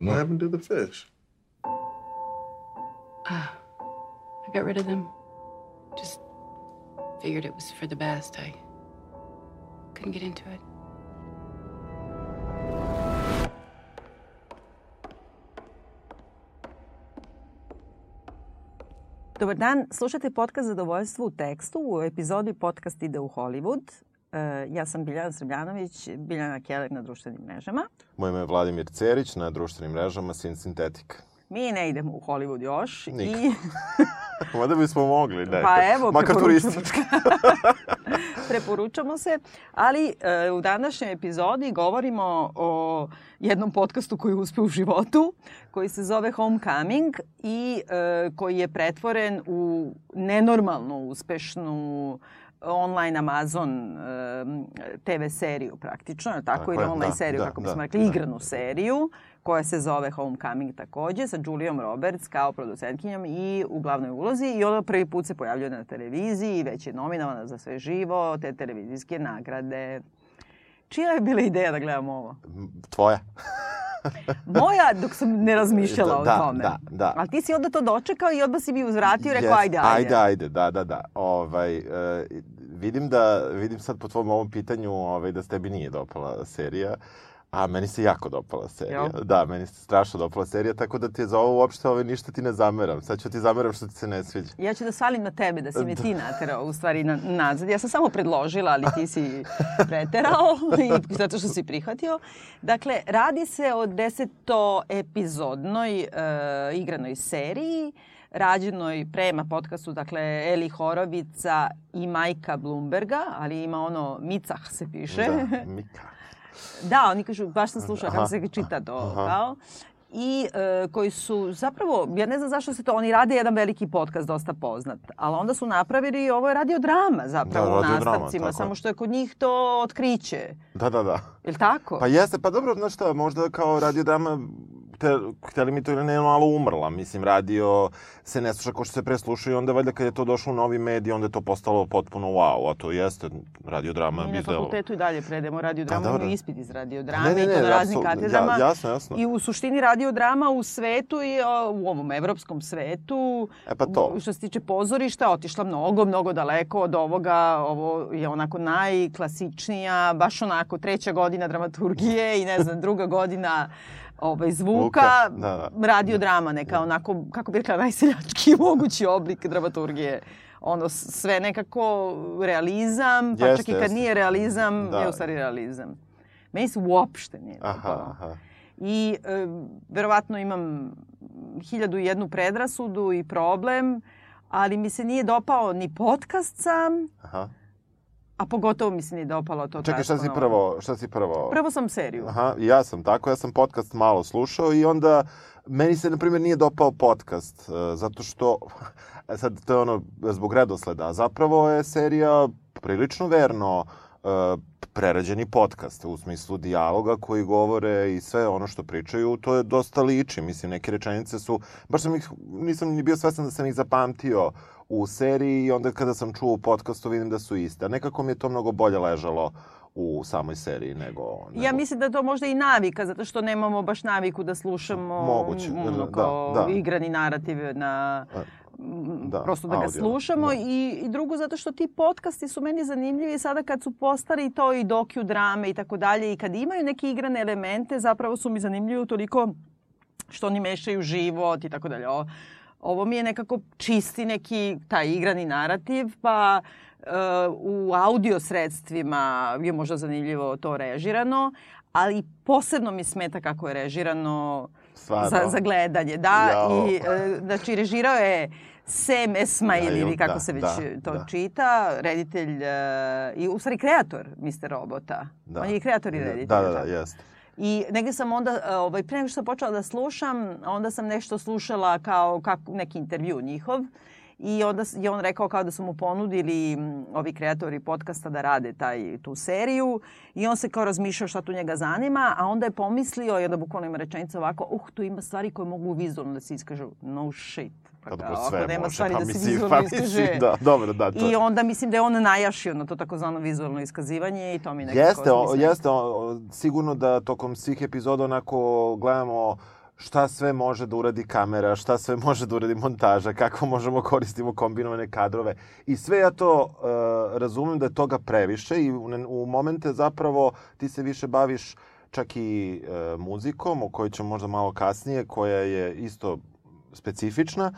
What happened to the fish? Ah, I got rid of them. Just figured it was for the best. I couldn't get into it. Dobar dan, slušate podcast Zadovoljstvo u tekstu. U epizodi podcast ide u Hollywood. E, ja sam Biljana Srbljanović, Biljana Keller na društvenim mrežama. Moje ime je Vladimir Cerić, na društvenim mrežama Sin Sintetik. Mi ne idemo u Hollywood još. Nikako. I, Mada bismo mogli, ne. pa evo, Makar preporučamo- turistički. preporučamo se. Ali e, u današnjoj epizodi govorimo o jednom podcastu koji uspe u životu, koji se zove Homecoming i e, koji je pretvoren u nenormalno uspešnu online Amazon e, TV seriju praktično, tako, Tako ili online da, seriju, da, kako da, bismo rekli, da. igranu seriju koja se zove Homecoming takođe, sa Julijom Roberts kao producentkinjom i u glavnoj ulozi. I ona prvi put se pojavljuje na televiziji i već je nominovana za sve živo, te televizijske nagrade. Čija je bila ideja da gledamo ovo? Tvoja. Moja, dok sam ne razmišljala o Da, tome. da, da. Ali ti si onda to dočekao i odmah si mi uzvratio i rekao, Yes, ajde, ajde. Ajde, ajde, da, da, da. Ovaj, e, vidim da, vidim sad po tvom ovom pitanju ovaj, da se tebi nije dopala serija. A meni se jako dopala serija. Jel? Da, meni se strašno dopala serija, tako da ti za ovo uopšte ovaj, ništa ti ne zameram. Sad ću ti zameram što ti se ne sviđa. Ja ću da svalim na tebe, da si me ti naterao u stvari na, nazad. Ja sam samo predložila, ali ti si preterao i zato što si prihvatio. Dakle, radi se o deseto epizodnoj e, igranoj seriji rađenoj prema podcastu, dakle, Eli Horovica i Majka Bloomberga, ali ima ono, Micah se piše. Da, Mika. Da, oni kažu, baš sam slušala kako se čita to, kao. I e, koji su zapravo, ja ne znam zašto se to, oni rade jedan veliki podcast dosta poznat, ali onda su napravili, ovo je radiodrama zapravo Da, u nastavcima, je. samo što je kod njih to otkriće. Da, da, da. Je li tako? Pa jeste, pa dobro, znaš šta, možda kao radiodrama, te, hteli mi to ili ne, malo umrla. Mislim, radio se ne sluša kao što se pre sluša i onda valjda kad je to došlo u novi medij, onda je to postalo potpuno wow, a to jeste radiodrama Mi bi na fakultetu i dalje predemo radiodramu, Pa, dobro. imamo ispit iz radiodrame Ne, ne, i to ne, na raznim katedrama. ja- jasno, jasno. I u suštini radiodrama u svetu i u ovom evropskom svetu, E pa to. što se tiče pozorišta, otišla mnogo, mnogo daleko od ovoga. Ovo je onako najklasičnija, baš onako treća godina dramaturgije i ne znam, druga godina ovaj, zvuka, Zvuka, da, da. radiodrama, neka onako, kako bih rekla, najseljački mogući oblik dramaturgije. Ono, sve nekako realizam, pa Jeste, čak i kad jeste. nije realizam, Da. je u stvari realizam. Meni se uopšte nije Aha, dopalo. aha. I e, verovatno imam hiljadu i jednu predrasudu i problem, ali mi se nije dopao ni podcast sam, aha. A pogotovo mi se nije dopalo to Čekaj, šta si prvo, šta si prvo? Prvo sam seriju. Aha, ja sam tako, ja sam podcast malo slušao i onda meni se, na primjer, nije dopao podcast, e, zato što, e, sad to je ono zbog redosleda, a zapravo je serija prilično verno e, prerađeni podcast u smislu dijaloga koji govore i sve ono što pričaju, to je dosta liči. Mislim, neke rečenice su, baš sam ih, nisam ni bio svestan da sam ih zapamtio u seriji i onda kada sam čuo u podcastu vidim da su iste. A nekako mi je to mnogo bolje ležalo u samoj seriji nego... nego... Ja mislim da to možda i navika, zato što nemamo baš naviku da slušamo Moguće, da, ono, da, kao da. igrani narativ na da, da, prosto da ga audio, slušamo da. i, i drugo zato što ti podcasti su meni zanimljivi sada kad su postali to i dokju drame i tako dalje i kad imaju neke igrane elemente zapravo su mi zanimljivi toliko što oni mešaju život i tako dalje. O- Ovo mi je nekako čisti neki taj igrani narativ, pa e, u audio sredstvima je možda zanimljivo to režirano, ali posebno mi smeta kako je režirano Stvarno? za, za gledanje. Da, Jao. i e, znači režirao je Sem Esmail Da, ili kako da, se već da, to da. čita, reditelj e, i u stvari kreator Mr. Robota. Da. On je i kreator i reditelj. Da, da, da, jeste. I negde sam onda, e, ovaj, pre nego što sam počela da slušam, onda sam nešto slušala kao, kako, neki intervju njihov. I onda je on rekao kao da su mu ponudili m, ovi kreatori podcasta da rade taj, tu seriju. I on se kao razmišljao šta tu njega zanima, a onda je pomislio, i onda bukvalno ima rečenica ovako, uh, tu ima stvari koje mogu vizualno da se iskažu. No shit. Pa dobro, ako sve nema može, stvari pa da se mislim, vizualno pa mislim, iskaže. da, dobro, da, to I onda mislim da je on najašio na to takozvano vizualno iskazivanje i to mi nekako Jeste, o, jeste, o, sigurno da tokom svih epizoda onako gledamo šta sve može da uradi kamera, šta sve može da uradi montaža, kako možemo koristimo kombinovane kadrove. I sve ja to uh, razumem da je toga previše i u, u momente zapravo ti se više baviš čak i uh, muzikom, o kojoj ćemo možda malo kasnije, koja je isto specifična,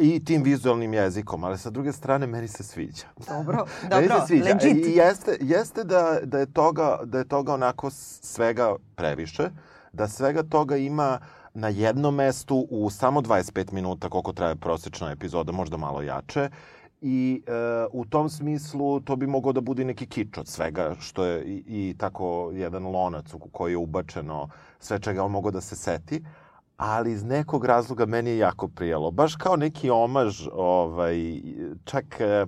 i tim vizualnim jezikom, ali sa druge strane meni se sviđa. Dobro, meni dobro, se sviđa. legit. I jeste, jeste da, da, je toga, da je toga onako svega previše, da svega toga ima na jednom mestu u samo 25 minuta koliko traje prosečna epizoda, možda malo jače. I e, u tom smislu to bi mogao da bude neki kič od svega što je i, i tako jedan lonac u koji je ubačeno sve čega on mogao da se seti ali iz nekog razloga meni je jako prijelo. Baš kao neki omaž, ovaj, čak e,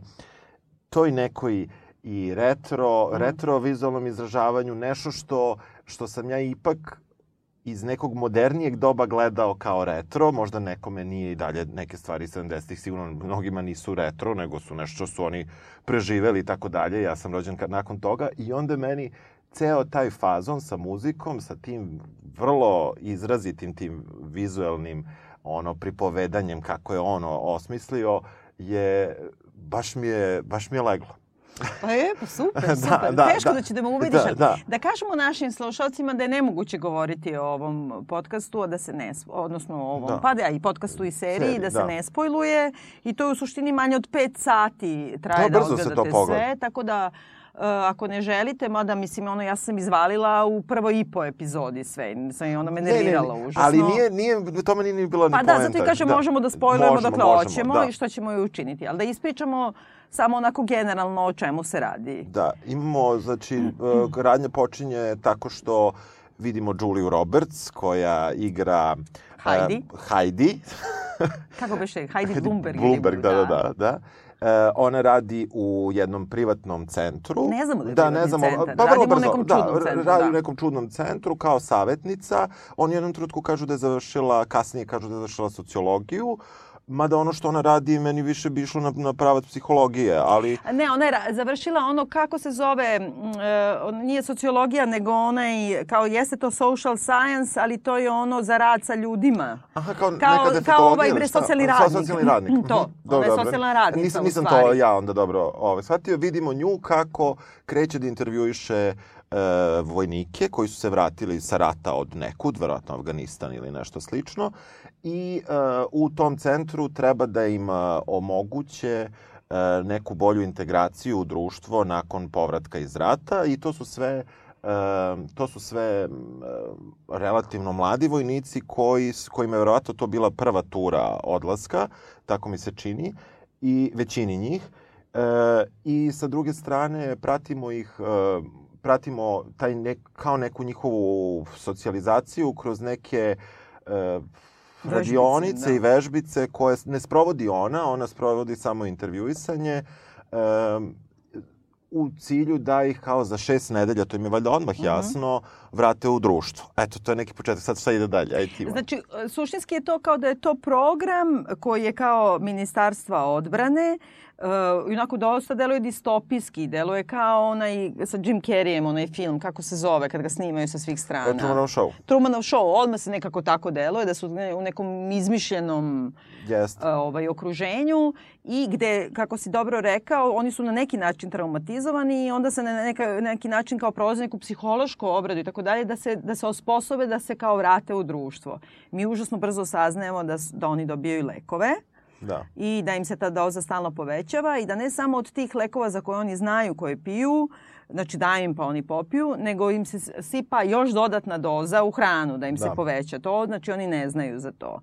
toj nekoj i retro, mm. retro vizualnom izražavanju, nešto što, što sam ja ipak iz nekog modernijeg doba gledao kao retro, možda nekome nije i dalje neke stvari 70-ih, sigurno mnogima nisu retro, nego su nešto što su oni preživeli i tako dalje. Ja sam rođen nakon toga i onda meni ceo taj fazon sa muzikom, sa tim vrlo izrazitim tim vizuelnim ono pripovedanjem kako je ono osmislio je baš mi je baš mi je leglo. Pa je, pa super, da, super. Da, Teško da, da ćete me ubediš. Da, da. da kažemo našim slušalcima da je nemoguće govoriti o ovom podcastu, a da se ne, odnosno o ovom, da. pa da, i podcastu i seriji, Seri, da se da. ne spojluje. I to je u suštini manje od 5 sati traje da, da odgledate sve. Tako da ako ne želite, mada mislim, ono, ja sam izvalila u prvoj i po epizodi sve. Sam i onda me nervirala ne, ne, ne. užasno. Ali nije, nije, tome nije bila pa ni. Pa da, zato i kažem, da. možemo da spojlujemo dokle hoćemo da. i što ćemo i učiniti. Ali da ispričamo samo onako generalno o čemu se radi. Da, imamo, znači, uh, radnja počinje tako što vidimo Juliju Roberts koja igra Heidi. Uh, Heidi. Kako beše? Heidi Bloomberg. Bloomberg, da, da, da. da. E, ona radi u jednom privatnom centru. Ne znamo da je da, ne znamo, centar. Pa vrlo brzo, u nekom da, čudnom centru. Radi da. u nekom čudnom centru kao savjetnica. Oni u jednom trenutku kažu da je završila, kasnije kažu da je završila sociologiju. Mada ono što ona radi meni više bi išlo na, na pravac psihologije, ali... Ne, ona je završila ono kako se zove, uh, nije sociologija, nego onaj, kao jeste to social science, ali to je ono za rad sa ljudima. Aha, kao, kao neka Kao ovaj bre socijalni radnik. Socijalni radnik. to, dobro, ona je socijalna radnica nisam, nisam to ja onda dobro ovaj, shvatio. Vidimo nju kako kreće da intervjuiše e, vojnike koji su se vratili sa rata od nekud, verovatno Afganistan ili nešto slično i uh, u tom centru treba da im uh, omoguće uh, neku bolju integraciju u društvo nakon povratka iz rata i to su sve to su sve relativno mladi vojnici koji, kojima je verovatno to bila prva tura odlaska, tako mi se čini, i većini njih. I sa druge strane pratimo ih pratimo taj nek, kao neku njihovu socijalizaciju kroz neke uh, radionice da. i vežbice koje ne sprovodi ona, ona sprovodi samo intervjuisanje um, u cilju da ih kao za šest nedelja, to im je valjda odmah mhm. jasno, vrate u društvo. Eto, to je neki početak. Sad šta ide dalje? Ajde. Znači, suštinski je to kao da je to program koji je kao ministarstva odbrane, uh, onako dosta deluje distopijski, deluje kao onaj sa Jim Carreyem, onaj film, kako se zove, kad ga snimaju sa svih strana. Trumanov show. Trumanov show, odmah se nekako tako deluje, da su u nekom izmišljenom Jest. Uh, ovaj, okruženju i gde, kako si dobro rekao, oni su na neki način traumatizovani i onda se na neka, neki način kao prolaze neku psihološku obradu i tako dalje, da se, da se osposobe da se kao vrate u društvo. Mi užasno brzo saznajemo da, da oni dobijaju lekove, da. i da im se ta doza stalno povećava i da ne samo od tih lekova za koje oni znaju koje piju, znači daje im pa oni popiju, nego im se sipa još dodatna doza u hranu da im da. se poveća to, znači oni ne znaju za to.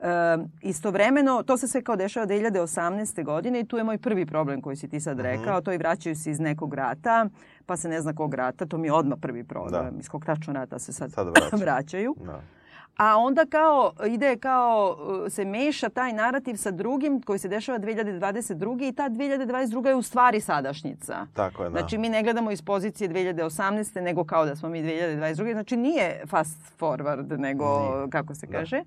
E, istovremeno, to se sve kao dešava 2018. godine i tu je moj prvi problem koji si ti sad mhm. rekao, mm -hmm. to i vraćaju se iz nekog rata, pa se ne zna kog rata, to mi je odmah prvi problem, da. iz kog tačno rata se sad, sad vraćaju. vraćaju. Da. A onda kao ide kao uh, se meša taj narativ sa drugim koji se dešava 2022. i ta 2022. je u stvari sadašnjica. Tako je, da. Znači mi ne gledamo iz pozicije 2018. nego kao da smo mi 2022. Znači nije fast forward nego nije. kako se da. kaže. Da.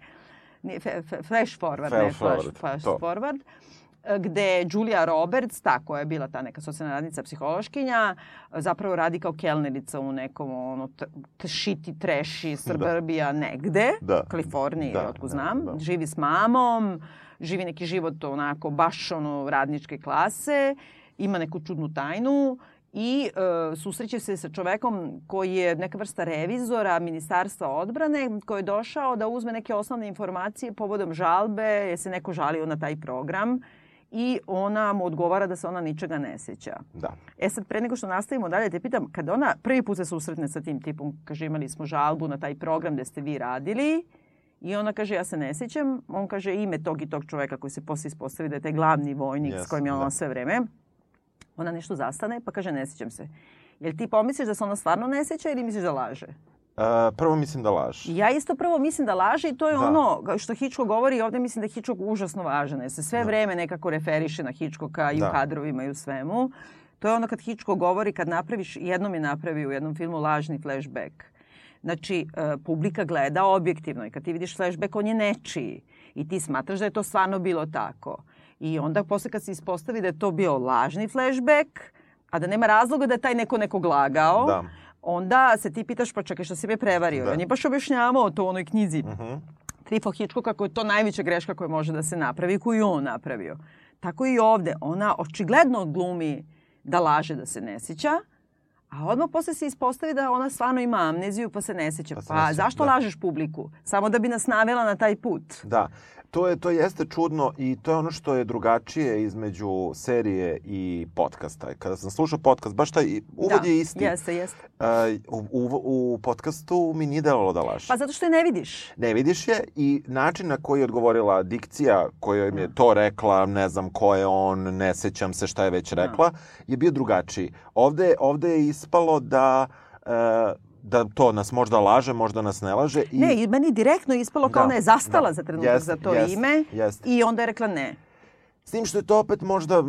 Nije, flash forward, Flash ne flash, forward. flash to. forward. Gde Julia Roberts, ta koja je bila ta neka socijalna radnica, psihološkinja, zapravo radi kao kelnerica u nekom ono, šiti, treši, Srbrbija, da. negde, da. Kaliforniji, da, otko da, znam. Da, da. Živi s mamom, živi neki život onako baš ono radničke klase, ima neku čudnu tajnu i e, susreće se sa čovekom koji je neka vrsta revizora Ministarstva odbrane koji je došao da uzme neke osnovne informacije povodom žalbe, je se neko žalio na taj program i ona mu odgovara da se ona ničega ne seća. Da. E sad, pre nego što nastavimo dalje, te pitam, kada ona prvi put se susretne sa tim tipom, kaže imali smo žalbu na taj program gde ste vi radili, I ona kaže, ja se ne sećam. On kaže ime tog i tog čoveka koji se posle ispostavi da je taj glavni vojnik yes, s kojim je ona da. sve vreme. Ona nešto zastane, pa kaže, ne sećam se. Jel ti pomisliš da se ona stvarno ne seća ili misliš da laže? Uh, prvo mislim da laže. Ja isto prvo mislim da laže i to je da. ono što Hitchcock govori i ovde mislim da je Hitchcock užasno važan. Se sve da. vreme nekako referiše na Hitchcocka i da. u kadrovima i u svemu. To je ono kad Hitchcock govori, kad napraviš, jednom je napravio u jednom filmu lažni flashback. Znači, uh, publika gleda objektivno i kad ti vidiš flashback, on je nečiji. I ti smatraš da je to stvarno bilo tako. I onda posle kad se ispostavi da je to bio lažni flashback, a da nema razloga da je taj neko nekog lagao, da. Onda se ti pitaš pa čekaj što si me prevario. Da. On je baš objašnjavao to u onoj knjizi. Uh mhm. -huh. Trifo Hitchcock kako je to najveća greška koja može da se napravi, koju je on napravio. Tako i ovde. Ona očigledno glumi da laže da se ne sjeća, a odmah posle se ispostavi da ona stvarno ima amneziju pa se ne seća. Pa, pa zašto da. lažeš publiku? Samo da bi nas navela na taj put. Da to je to jeste čudno i to je ono što je drugačije između serije i podcasta. Kada sam slušao podcast, baš taj uvod da, je isti. Jeste, jeste. Uh, u, u, u podcastu mi nije delalo da laže. Pa zato što je ne vidiš. Ne vidiš je i način na koji je odgovorila dikcija kojoj mi je da. to rekla, ne znam ko je on, ne sećam se šta je već da. rekla, je bio drugačiji. Ovde, ovde je ispalo da uh, da to nas možda laže, možda nas ne laže. I... Ne, i meni direktno ispalo kao da, ona je zastala da, za trenutak jest, za to jest, ime jest. i onda je rekla ne. S tim što je to opet možda,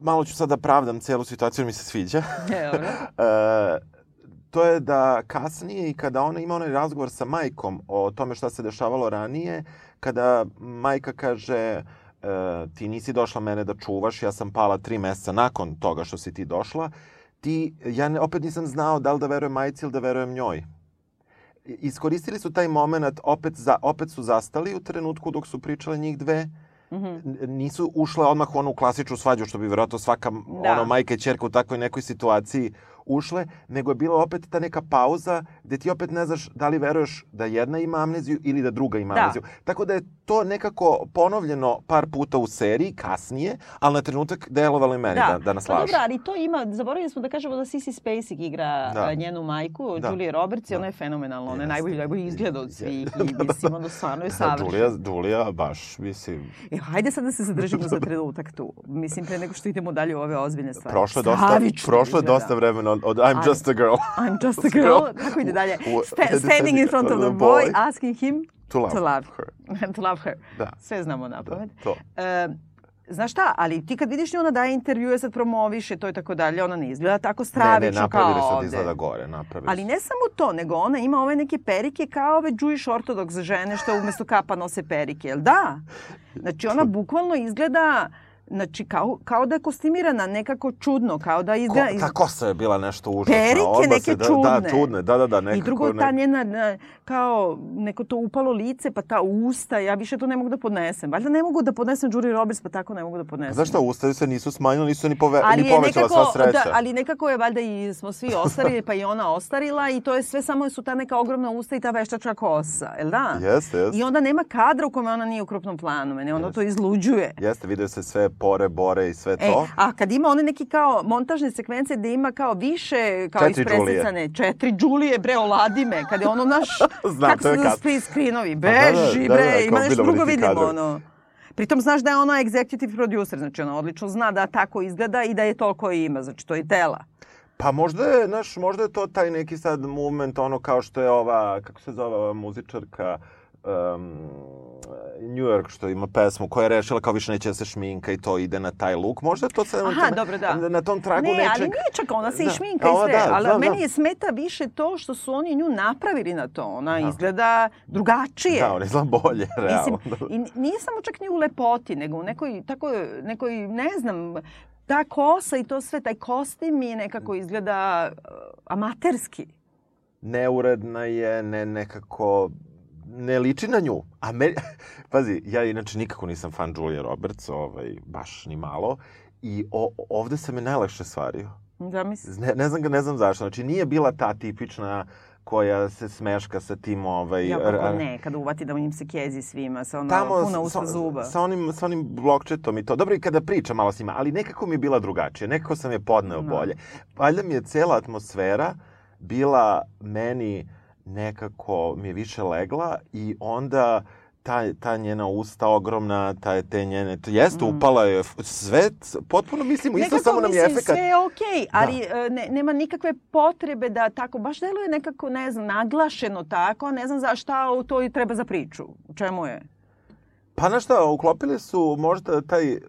malo ću sad da pravdam celu situaciju, mi se sviđa. Je, e, to je da kasnije i kada ona ima onaj razgovor sa majkom o tome šta se dešavalo ranije, kada majka kaže e, ti nisi došla mene da čuvaš, ja sam pala tri meseca nakon toga što si ti došla, ti, ja ne, opet nisam znao da li da verujem majici ili da verujem njoj. Iskoristili su taj moment, opet, za, opet su zastali u trenutku dok su pričale njih dve, Mm -hmm. nisu ušle odmah u onu klasičnu svađu, što bi verovatno svaka da. ono, majka i čerka u takvoj nekoj situaciji ušle, nego je bila opet ta neka pauza gde ti opet ne znaš da li veruješ da jedna ima amneziju ili da druga ima da. amneziju. Tako da je to nekako ponovljeno par puta u seriji, kasnije, ali na trenutak delovalo i meni da, da, da nas laže. Pa dobro, ali to ima, zaboravili smo da kažemo da Sissy Spacek igra da. njenu majku, da. Julia Roberts, i da. ona je fenomenalna, ona je najbolji, najbolji izgleda od svih i mislim, ono stvarno je savršena. Julia, Julia, baš, mislim... E, hajde sad da se zadržimo za trenutak tu. Mislim, pre nego što idemo dalje u ove ozbiljne stvari. Prošlo je dosta, prošlo je dosta vremena od, od I'm just a girl. I'm just a girl. Kako ide dalje? Sta standing in front of the boy, asking him to love, to love her. to love her. Da. Sve znamo na pamet. Da, to. Uh, Znaš šta, ali ti kad vidiš nju, ona daje intervjue, sad promoviše to i tako dalje, ona ne izgleda tako stravično kao ovde. Ne, ne, napravili su da izgleda gore, napravili Ali ne samo to, nego ona ima ove neke perike kao ove Jewish ortodoks žene što umesto kapa nose perike, jel da? Znači ona bukvalno izgleda Znači, kao, kao da je kostimirana nekako čudno, kao da izgleda... Ko, ta kosa je bila nešto užasno. Perike neke se, čudne. Da, čudne, da, da, da. Nekako, I drugo, ta njena, kao neko to upalo lice, pa ta usta, ja više to ne mogu da podnesem. Valjda ne mogu da podnesem Julie Roberts, pa tako ne mogu da podnesem. Zašto? Usta se nisu smanjila, nisu ni, pove, ali ni povećala nekako, sva sreća. Da, ali nekako je valjda i smo svi ostarili, pa i ona ostarila i to je sve samo su ta neka ogromna usta i ta veštačka kosa, jel da? Jeste, jeste. I onda nema kadra u kome ona nije u krupnom planu, mene onda to izluđuje. Jeste, vidio se sve pore, bore i sve e, to. a kad ima one neki kao montažne sekvence gde ima kao više kao četiri ispresicane, Đulije. četiri Đulije, bre, oladi me, kad je ono naš, Znam, kako zove split screenovi, beži, da, da, da, bre, da, ima nešto drugo vidimo, ono. Pritom znaš da je ona executive producer, znači ona odlično zna da tako izgleda i da je toliko ima, znači to je tela. Pa možda je, znaš, možda je to taj neki sad moment, ono kao što je ova, kako se zove ova muzičarka, um, New York što ima pesmu koja je rešila kao više neće da se šminka i to ide na taj look. Možda to se Aha, na, dobro, da. na, tom tragu Ne, nečeg... ali nije čak ona se Da. i šminka i sve, da, ali da, meni da. je smeta više to što su oni nju napravili na to. Ona izgleda drugačije. Da, on izgleda bolje, realno. Mislim, i nije samo čak ni u lepoti, nego u nekoj, tako, nekoj, ne znam, ta kosa i to sve, taj kostim mi nekako izgleda uh, amaterski. neuredna je, ne nekako ne liči na nju. A me, pazi, ja inače nikako nisam fan Julia Roberts, ovaj, baš ni malo. I o, ovde se me najlakše svario. Zamisli. Ne, ne znam ne znam zašto. Znači, nije bila ta tipična koja se smeška sa tim ovaj Ja kako ne, kada uvati da im se kezi svima sa ono tamo puna usta sa, zuba. sa onim sa onim blokčetom i to. Dobro i kada priča malo s njima, ali nekako mi je bila drugačija. Nekako sam je podneo Da. bolje. Valjda mi je cela atmosfera bila meni nekako mi je više legla i onda ta, ta njena usta ogromna, ta, te njene, to jeste, Mm. upala je sve, potpuno mislimo, isto Nekako, samo nam je efekat. sve je okej, ali e, ne, nema nikakve potrebe da tako, baš deluje nekako, ne znam, naglašeno tako, ne znam za šta u to i treba za priču. U čemu je? Pa na šta, uklopili su možda taj, e,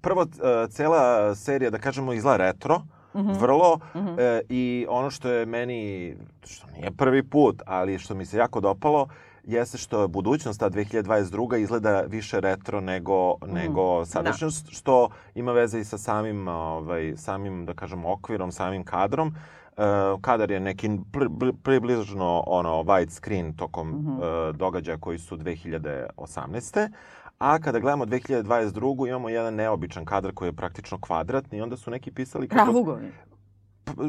prvo e, cela serija, da kažemo, izla retro, Mhm. vrlo, e, i ono što je meni, što nije prvi put, ali što mi se jako dopalo, jeste što je budućnost, ta 2022. izgleda više retro nego, Mhm. nego sadašnjost, što ima veze i sa samim, ovaj, samim, da kažemo, okvirom, samim kadrom. E, kadar je neki pri- pri- približno ono wide screen tokom Mhm. e, događaja koji su 2018. A kada gledamo 2022. imamo jedan neobičan kadar koji je praktično kvadratni i onda su neki pisali kako... Kravugovi.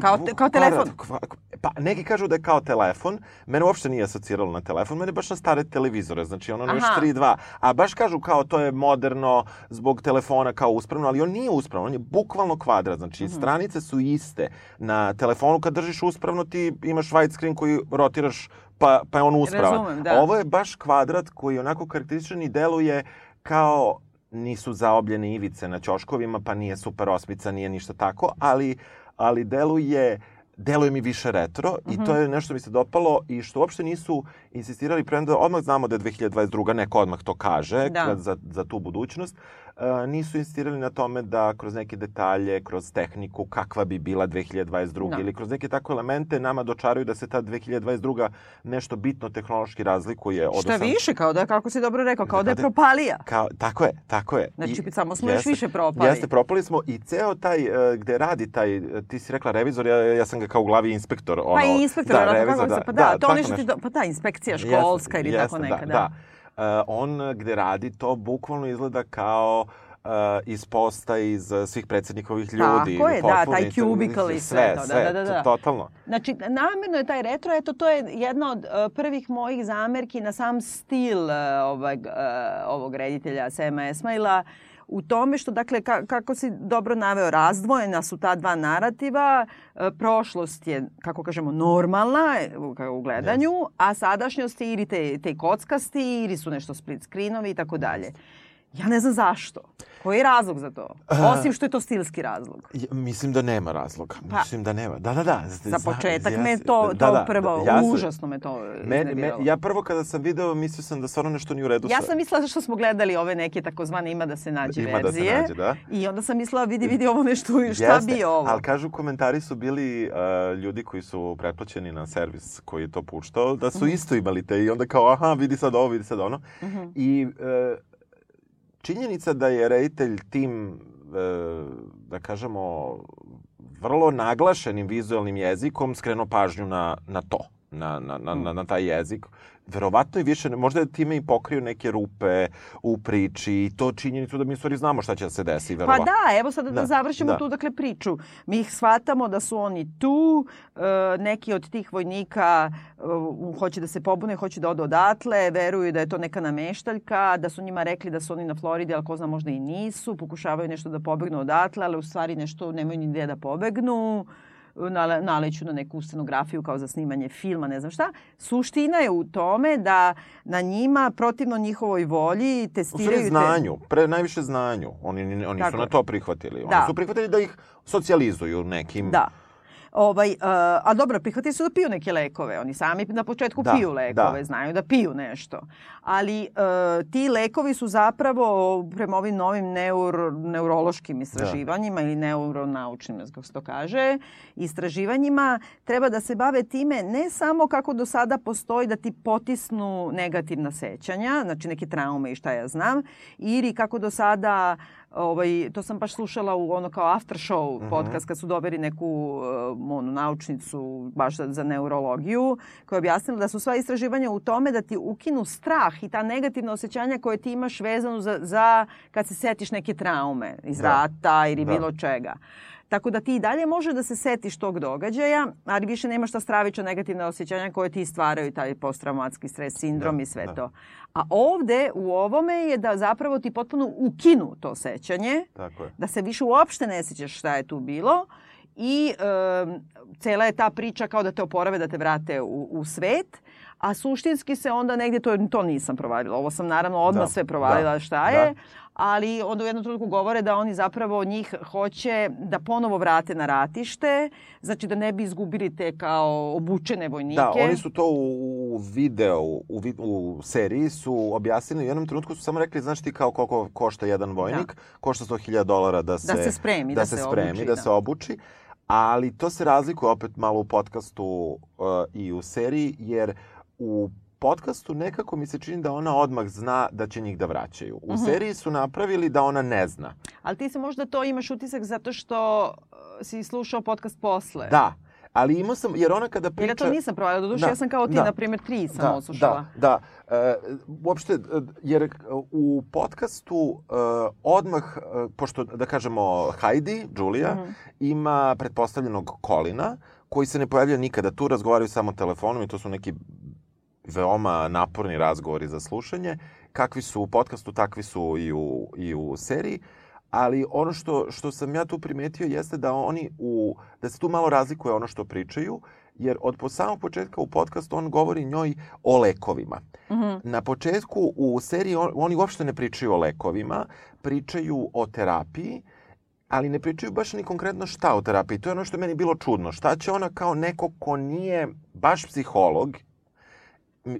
Kao te- kao telefon? Kvadrat, kva- pa neki kažu da je kao telefon. Mene uopšte nije asociralo na telefon, mene baš na stare televizore, znači ono još Aha. 3.2. A baš kažu kao to je moderno zbog telefona kao uspravno, ali on nije uspravno, on je bukvalno kvadrat. Znači Mhm. stranice su iste. Na telefonu kad držiš uspravno ti imaš widescreen koji rotiraš pa, pa je on uspravan. Razumem, da. Ovo je baš kvadrat koji onako karakterističan i deluje kao nisu zaobljene ivice na ćoškovima, pa nije super osmica, nije ništa tako, ali, ali deluje deluje mi više retro i Mhm. to je nešto mi se dopalo i što uopšte nisu insistirali, premda odmah znamo da je 2022. neko odmah to kaže Da. kad- za, za tu budućnost, nisu insistirali na tome da kroz neke detalje, kroz tehniku, kakva bi bila 2022. Da. ili kroz neke takve elemente nama dočaraju da se ta 2022. nešto bitno tehnološki razlikuje od Šta 80 više, kao da, kako si dobro rekao, kao da je Da, da. propalija. Kao, tako je, tako je. Znači, I- samo smo još više propali. Jeste, propali smo i ceo taj, uh, gde radi taj, uh, ti si rekla revizor, ja, ja sam ga kao u glavi inspektor. Ono, Pa i inspektor, da, da, revizor, se, pa da, to tako nešto ti, nešto. do, pa da, inspekcija Jeste, školska ili tako jeste, neka, da. da. da. Uh, on uh, gde radi to bukvalno izgleda kao uh, iz posta iz uh, svih predsednikovih ljudi. Tako je, da, taj cubicle i sve to, da, sve, da, da, da. to- Totalno. Znači, namjerno je taj retro, eto, to je jedna od uh, prvih mojih zamerki na sam stil uh, ovog, uh, ovog reditelja Sema Esmaila, u tome što, dakle, ka, kako si dobro naveo, razdvojena su ta dva narativa, e, prošlost je, kako kažemo, normalna u, u gledanju, a sadašnjost je ili te, te kockasti, ili su nešto split screenovi i tako dalje. Ja ne znam zašto. Koji je razlog za to? Osim što je to stilski razlog. Ja, mislim da nema razloga. Pa- mislim da nema. Da, da, da. Za početak ja me to, da, to da, prvo, ja sam- užasno me to Me, me, ja prvo kada sam video, mislio sam da stvarno nešto nije u redu. Ja sa- sam mislila što smo gledali ove neke takozvane ima da se nađe Ima da se verzije. nađe, da. I onda sam mislila vidi vidi ovo nešto šta Jeste, bi ovo. Ali kažu komentari su bili uh, ljudi koji su pretplaćeni na servis koji je to puštao, da su isto imali te i onda kao aha vidi sad ovo, vidi sad ono. Mhm. I uh, činjenica da je reditelj tim, uh, da kažemo, vrlo naglašenim vizualnim jezikom skrenuo pažnju na, na to, na, na, na, na taj jezik. Verovatno i više, možda je time i pokrio neke rupe u priči i to činjenicu da mi stvari znamo šta će da se desi. Pa Verovatno. da, evo sada da, Da, završimo da. tu dakle priču. Mi ih shvatamo da su oni tu, e, neki od tih vojnika e, hoće da se pobune, hoće da odu odatle, veruju da je to neka nameštaljka, da su njima rekli da su oni na Floridi, ali ko zna možda i nisu, pokušavaju nešto da pobegnu odatle, ali u stvari nešto nemaju ni gde da pobegnu naleću na neku scenografiju kao za snimanje filma, ne znam šta. Suština je u tome da na njima, protivno njihovoj volji, U testiraju... stvari znanju, pre najviše znanju. Oni, oni Tako su na to prihvatili. Oni Da. su prihvatili da ih socijalizuju nekim... Da. Ovaj, uh, a dobro, prihvatili su da piju neke lekove. Oni sami na početku Da, piju lekove, da. znaju da piju nešto. Ali uh, ti lekovi su zapravo, prema ovim novim neuro, neurološkim istraživanjima ili neuronaučnim, kako se to kaže, istraživanjima, treba da se bave time ne samo kako do sada postoji da ti potisnu negativna sećanja, znači neke traume i šta ja znam, ili kako do sada ovaj, to sam baš slušala u ono kao after show Mhm. podcast kad su dobili neku uh, onu naučnicu baš za, za neurologiju koja je objasnila da su sva istraživanja u tome da ti ukinu strah i ta negativna osjećanja koje ti imaš vezanu za, za kad se setiš neke traume iz Da. rata ili Da. bilo čega. Tako da ti i dalje može da se setiš tog događaja, ali više nemaš ta stravična negativna osjećanja koje ti stvaraju taj posttraumatski stres sindrom Da, i sve da. to. A ovde u ovome je da zapravo ti potpuno ukinu to sećanje, Tako je. da se više uopšte ne sjećaš šta je tu bilo i e, cela je ta priča kao da te oporave, da te vrate u, u svet, a suštinski se onda negdje, to, to nisam provalila, ovo sam naravno odmah Da, sve provalila da, šta je, ali onda u jednom trenutku govore da oni zapravo njih hoće da ponovo vrate na ratište, znači da ne bi izgubili te kao obučene vojnike. Da, oni su to u, videu, u, u seriji su objasnili, u jednom trenutku su samo rekli, znaš ti kao koliko košta jedan vojnik, košta 100.000 dolara da se, se spremi, da se spremi, obuči, da, da. se obuči, ali to se razlikuje opet malo u podcastu uh, i u seriji, jer u podcastu nekako mi se čini da ona odmah zna da će njih da vraćaju. U Mhm. seriji su napravili da ona ne zna. Ali ti se možda to imaš utisak zato što e, si slušao podcast posle. Da, ali imao sam, jer ona kada priča... ja to nisam provalila, doduše Da, ja sam kao ti, da. na primjer, tri sam da, odslušala. Da, da. E, uopšte, e, jer e, u podcastu e, odmah, e, pošto, da kažemo, Heidi, Julia, Mhm. ima pretpostavljenog Kolina, koji se ne pojavlja nikada tu, razgovaraju samo telefonom i to su neki veoma naporni razgovori za slušanje. Kakvi su u podcastu, takvi su i u, i u seriji. Ali ono što, što sam ja tu primetio jeste da oni u, da se tu malo razlikuje ono što pričaju, jer od po samog početka u podcastu on govori njoj o lekovima. Mhm. Na početku u seriji on, oni uopšte ne pričaju o lekovima, pričaju o terapiji, ali ne pričaju baš ni konkretno šta o terapiji. To je ono što je meni bilo čudno. Šta će ona kao neko ko nije baš psiholog,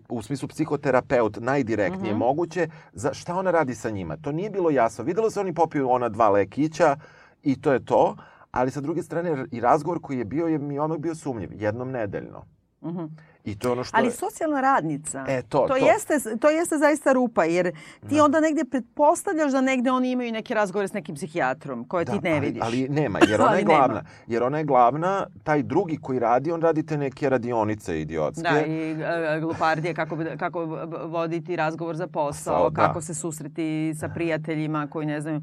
u smislu psihoterapeut, najdirektnije Mhm. moguće, za šta ona radi sa njima? To nije bilo jasno. Videlo se oni popiju ona dva lekića i to je to, ali sa druge strane i razgovor koji je bio je mi odmah bio sumnjiv, jednom nedeljno. Mhm. I to ono što Ali je... socijalna radnica, E, to, to, to. Jeste, to jeste zaista rupa, jer ti Da. onda negdje pretpostavljaš da negdje oni imaju neke razgovore s nekim psihijatrom koje ti ne ali, vidiš. ali nema, jer ona je nema. glavna. Jer ona je glavna, taj drugi koji radi, on radi te neke radionice idiotske. Da, i e, glupardije, kako, kako voditi razgovor za posao, Posao, da. kako se susreti sa prijateljima koji ne znaju.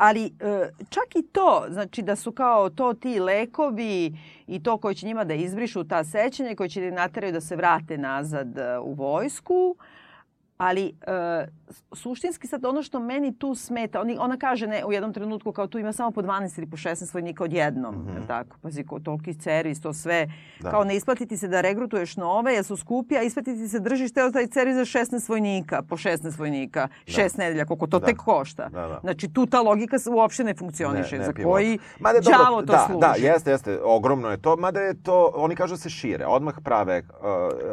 Ali e, čak i to, znači da su kao to ti lekovi i to koji će njima da izbrišu ta sećanja, koji će da nateraju da se vrate nazad e, u vojsku, ali e, suštinski sad ono što meni tu smeta, oni, ona kaže ne, u jednom trenutku kao tu ima samo po 12 ili po 16 vojnika odjednom, mm Mhm. tako, pazi, ko, toliki servis, to sve, Da. kao ne isplati ti se da regrutuješ nove, jer su skupi, a isplati ti se držiš teo taj servis za 16 vojnika, po 16 vojnika, šest nedelja, koliko to Da. tek košta. Da, da. Znači, tu ta logika se uopšte ne funkcioniše, za pivot. koji Mada dobro, đavo to da, služi. Da, jeste, jeste, ogromno je to, mada je to, oni kažu da se šire, odmah prave uh,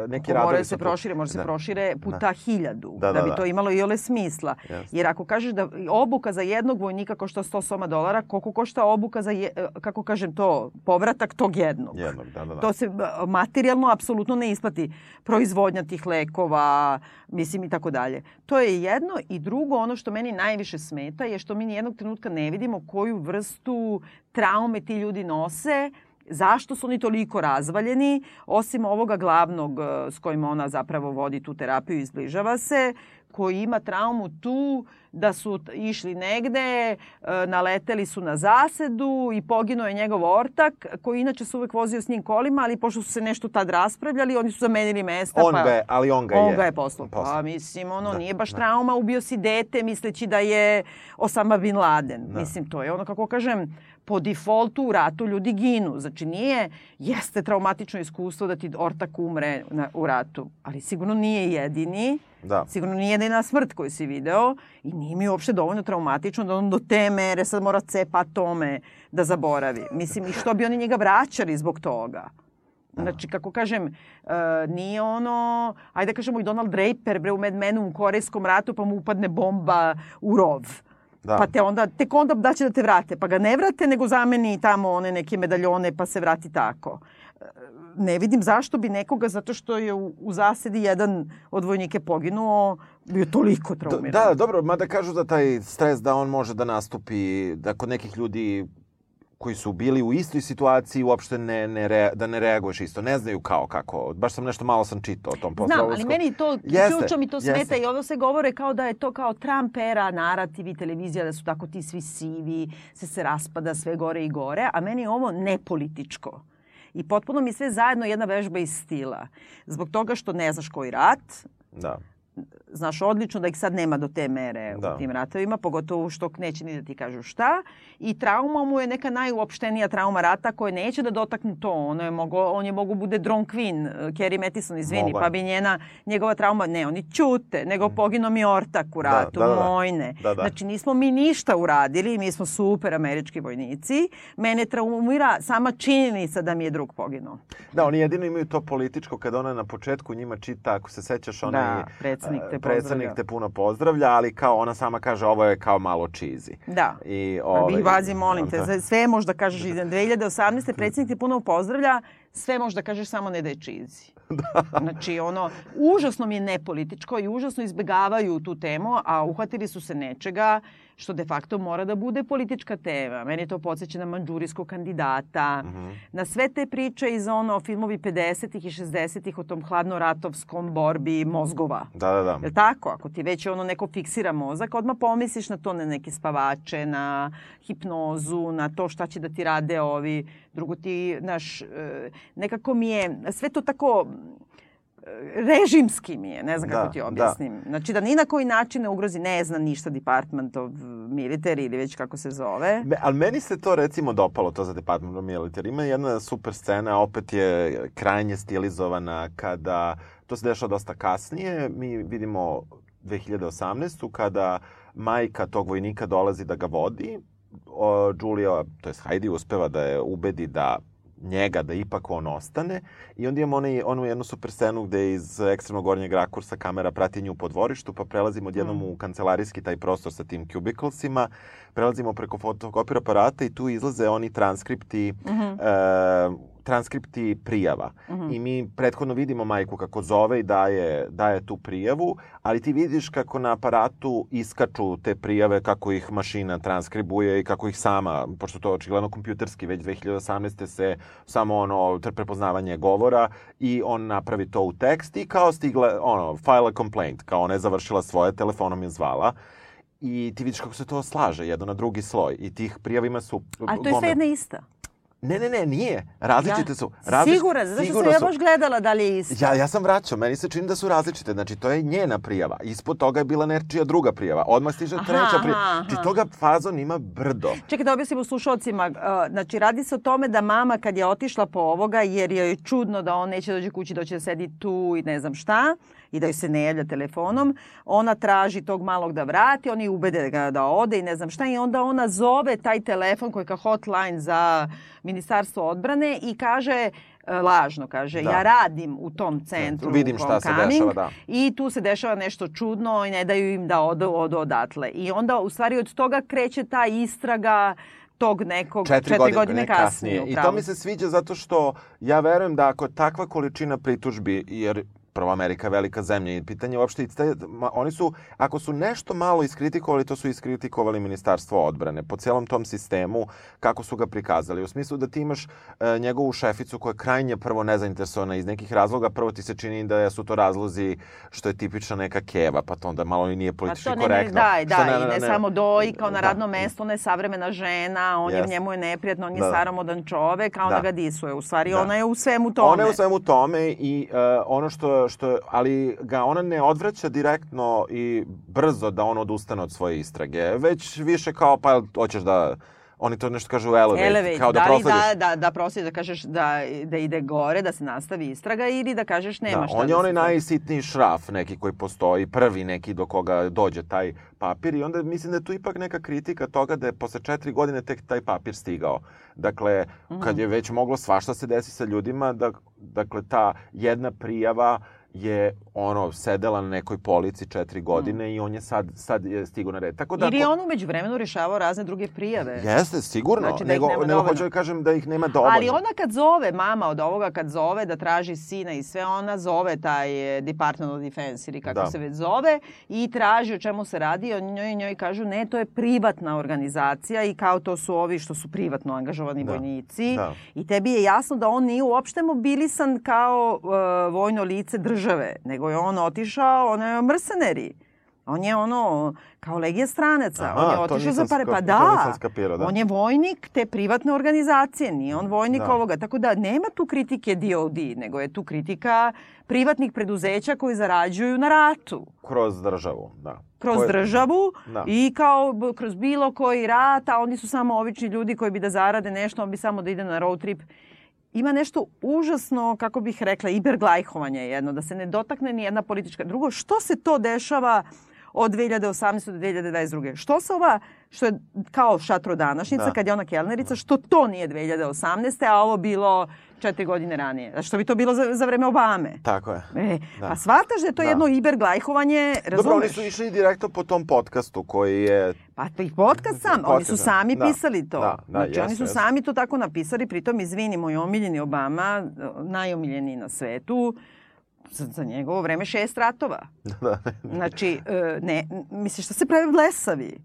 neki radovi. Moraju su se prošire, može se Da. prošire puta hiljadu, Da, da, da, bi da. to imalo i ole smisla. Jeste. Jer ako kažeš da obuka za jednog vojnika košta 100 soma dolara, koliko košta obuka za, je, kako kažem to, povratak tog jednog? Jednog, da, da, da. To se materijalno apsolutno ne isplati. Proizvodnja tih lekova, mislim i tako dalje. To je jedno. I drugo, ono što meni najviše smeta je što mi nijednog trenutka ne vidimo koju vrstu traume ti ljudi nose, zašto su oni toliko razvaljeni, osim ovoga glavnog e, s kojim ona zapravo vodi tu terapiju i izbližava se, koji ima traumu tu da su išli negde, e, naleteli su na zasedu i poginuo je njegov ortak, koji inače se uvek vozio s njim kolima, ali pošto su se nešto tad raspravljali, oni su zamenili mesta. On pa... ga je, ali on ga je. On ga je poslao. poslao. Pa mislim, ono, Da, nije baš da. trauma, ubio si dete misleći da je Osama Bin Laden. Da. Mislim, to je ono, kako kažem, po defaultu u ratu ljudi ginu. Znači, nije, jeste traumatično iskustvo da ti ortak umre na, u ratu, ali sigurno nije jedini. Da. Sigurno nije jedina smrt koju si video i nije mi uopšte dovoljno traumatično da on do te mere sad mora cepa tome da zaboravi. Mislim, i što bi oni njega vraćali zbog toga? Znači, kako kažem, uh, nije ono, ajde da kažemo i Donald Draper bre u Mad Menu u Korejskom ratu pa mu upadne bomba u rov. Da. Pa te onda, tek onda da će da te vrate. Pa ga ne vrate, nego zameni tamo one neke medaljone pa se vrati tako. Ne vidim zašto bi nekoga, zato što je u, u zasedi jedan od vojnike poginuo, bio toliko Da, traumiran. da, dobro, mada kažu da taj stres da on može da nastupi, da kod nekih ljudi koji su bili u istoj situaciji uopšte ne, ne rea, da ne reaguješ isto. Ne znaju kao kako. Baš sam nešto malo sam čitao o tom Znam, ali meni to, Jeste, ključno mi to jeste. smeta i ovo se govore kao da je to kao Trump era, narativi, televizija, da su tako ti svi sivi, se se raspada sve gore i gore, a meni je ovo nepolitičko. I potpuno mi sve zajedno jedna vežba iz stila. Zbog toga što ne znaš koji rat, Da. Znaš odlično da ih sad nema do te mere Da. u tim ratovima, pogotovo što neće ni da ti kažu šta. I trauma mu je neka najuopštenija trauma rata koja neće da dotaknu to. Ono je mogo, on je mogu bude drone queen, uh, Carrie Mathison, izvini, pa bi njena, njegova trauma, ne, oni ćute, nego poginuo mi ortak u Da, ratu, da, da, da. mojne. Da, da. Znači nismo mi ništa uradili, mi smo super američki vojnici. Mene traumira sama činjenica da mi je drug poginuo. Da, oni jedino imaju to političko kada ona na početku njima čita, ako se sećaš, onaj Da, predsednik te e, predsednik pozdravlja. te puno pozdravlja, ali kao ona sama kaže ovo je kao malo cheesy. Da. I, ovaj, vi vazi, molim te, da. sve možda kažeš iz 2018. predsjednik te puno pozdravlja, sve možda kažeš samo ne da je čizi. Da. Znači, ono, užasno mi je nepolitičko i užasno izbegavaju tu temu, a uhvatili su se nečega što de facto mora da bude politička tema. Meni to podsjeća na manđurijskog kandidata, Mhm. na sve te priče iz ono filmovi 50-ih i 60-ih o tom hladnoratovskom borbi mozgova. Da, da, da. Jel tako? Ako ti već ono neko fiksira mozak, odmah pomisliš na to, na neke spavače, na hipnozu, na to šta će da ti rade ovi. Drugo ti, naš, e, nekako mi je, sve to tako režimski mi je, ne znam Da, kako ti da. objasnim. Znači da ni na koji način ne ugrozi, ne zna ništa Department of Military ili već kako se zove. Me, ali meni se to recimo dopalo, to za Department of Military. Ima jedna super scena, opet je krajnje stilizovana kada, to se dešava dosta kasnije, mi vidimo 2018. kada majka tog vojnika dolazi da ga vodi, o, Julia, to je Heidi, uspeva da je ubedi da njega da ipak on ostane i onda imamo onaj, onu jednu super scenu gde iz ekstremnog gornjeg rakursa kamera prati nju po dvorištu pa prelazimo odjednom Mm. u kancelarijski taj prostor sa tim cubiclesima, prelazimo preko fotokopir aparata i tu izlaze oni transkripti Mhm. e, transkripti prijava. Mhm. I mi prethodno vidimo majku kako zove i daje, daje tu prijavu, ali ti vidiš kako na aparatu iskaču te prijave, kako ih mašina transkribuje i kako ih sama, pošto to očigledno kompjuterski, već 2018. se samo ono prepoznavanje govora i on napravi to u tekst i kao stigle, ono, file a complaint, kao ona je završila svoje, telefonom je zvala i ti vidiš kako se to slaže jedno na drugi sloj i tih prijava ima su Ali to je sve jedna ista. Ne, ne, ne, nije. Različite Ja- su. Različ... Siguran, zato što sam ja baš gledala da li je isto. Ja, ja sam vraćao, meni se čini da su različite. Znači, to je njena prijava. Ispod toga je bila nečija druga prijava. Odmah stiže Aha, treća prijava. aha, Znači, aha. toga fazon ima brdo. Čekaj da objasnimo slušalcima. Uh, Znači, radi se o tome da mama kad je otišla po ovoga, jer joj je čudno da on neće dođe kući, doće da sedi tu i ne znam šta, i da joj se ne javlja telefonom, ona traži tog malog da vrati, oni ubede ga da ode i ne znam šta, i onda ona zove taj telefon koji je kao hotline za Ministarstvo odbrane i kaže, e, lažno kaže, Da. ja radim u tom centru Vidim u šta se dešava, da. i tu se dešava nešto čudno i ne daju im da odu, odu odatle. I onda u stvari od toga kreće ta istraga tog nekog Četiri, četiri godine, godine ne kasnije. I to mi se sviđa zato što ja verujem da ako takva količina pritužbi, jer prvo Amerika je velika zemlja i pitanje je uopšte, te- ma, oni su, ako su nešto malo iskritikovali, to su iskritikovali ministarstvo odbrane po celom tom sistemu, kako su ga prikazali. U smislu da ti imaš e, njegovu šeficu koja je krajnje prvo nezainteresovana iz nekih razloga, prvo ti se čini da su to razlozi što je tipična neka keva, pa to onda malo i nije Pa politički to ne, korektno. da, Što da, i ne, samo doji kao na Da. radnom mestu, ona je savremena žena, on je, Jeste. njemu je neprijatno, on je Da. staromodan čovek, a ona Da. ga disuje. U stvari, Da. ona je u svemu tome. Ona je u svemu tome i uh, ono što, što, ali ga ona ne odvraća direktno i brzo da on odustane od svoje istrage, već više kao pa hoćeš da Oni to nešto kažu elevate, Elevate, kao da, da proslediš. da, da, da proslediš, da kažeš da, da ide gore, da se nastavi istraga ili da kažeš nema Da, šta on da je onaj najsitniji šraf neki koji postoji, prvi neki do koga dođe taj papir i onda mislim da je tu ipak neka kritika toga da je posle četiri godine tek taj papir stigao. Dakle, kad je već moglo svašta se desi sa ljudima, da, dakle, ta jedna prijava je ono sedela na nekoj polici četiri godine i on je sad, sad je stigao na red. Tako da, Ili je on umeđu vremenu rešavao razne druge prijave. Jeste, sigurno. Znači da nego, nema nego dovoljno. hoću da kažem da ih nema dovoljno. Ali ona kad zove, mama od ovoga kad zove da traži sina i sve, ona zove taj eh, Department of Defense ili kako Da. se već zove i traži o čemu se radi. On njoj, njoj kažu ne, to je privatna organizacija i kao to su ovi što su privatno angažovani Da. vojnici. Da. I tebi je jasno da on nije uopšte mobilisan kao uh, vojno lice države, nego je on otišao, on je mrseneri. On je ono, kao legija stranaca. Aha, on je otišao za pare. Pa da, nisam skapirao, da. on je vojnik te privatne organizacije, nije on vojnik Da. ovoga. Tako da nema tu kritike DOD, nego je tu kritika privatnih preduzeća koji zarađuju na ratu Kroz državu, da. kroz Koje- državu Da. i kao kroz bilo koji rat, a oni su samo obični ljudi koji bi da zarade nešto, on bi samo da ide na road trip. Ima nešto užasno, kako bih rekla, iberglajhovanje jedno, da se ne dotakne ni jedna politička. Drugo, što se to dešava od 2018. do 2022. Što se ova, što je kao šatro današnjica, Da. kad je ona kelnerica, što to nije 2018. a ovo bilo četiri godine ranije? Što bi to bilo za, za vreme Obame? Tako je. E, Da. Pa shvataš da je to Da. jedno iberglajhovanje, razumeš? Dobro, oni su išli direktno po tom podcastu koji je... Pa to ih podcast sam, oni su Podcast, sami da. pisali to. Da, da, znači oni jesu, su jesu. sami to tako napisali, pritom izvini, moj omiljeni Obama, najomiljeniji na svetu, za, za njegovo vreme šest ratova. da, Znači, e, ne, misliš šta se pravi blesavi?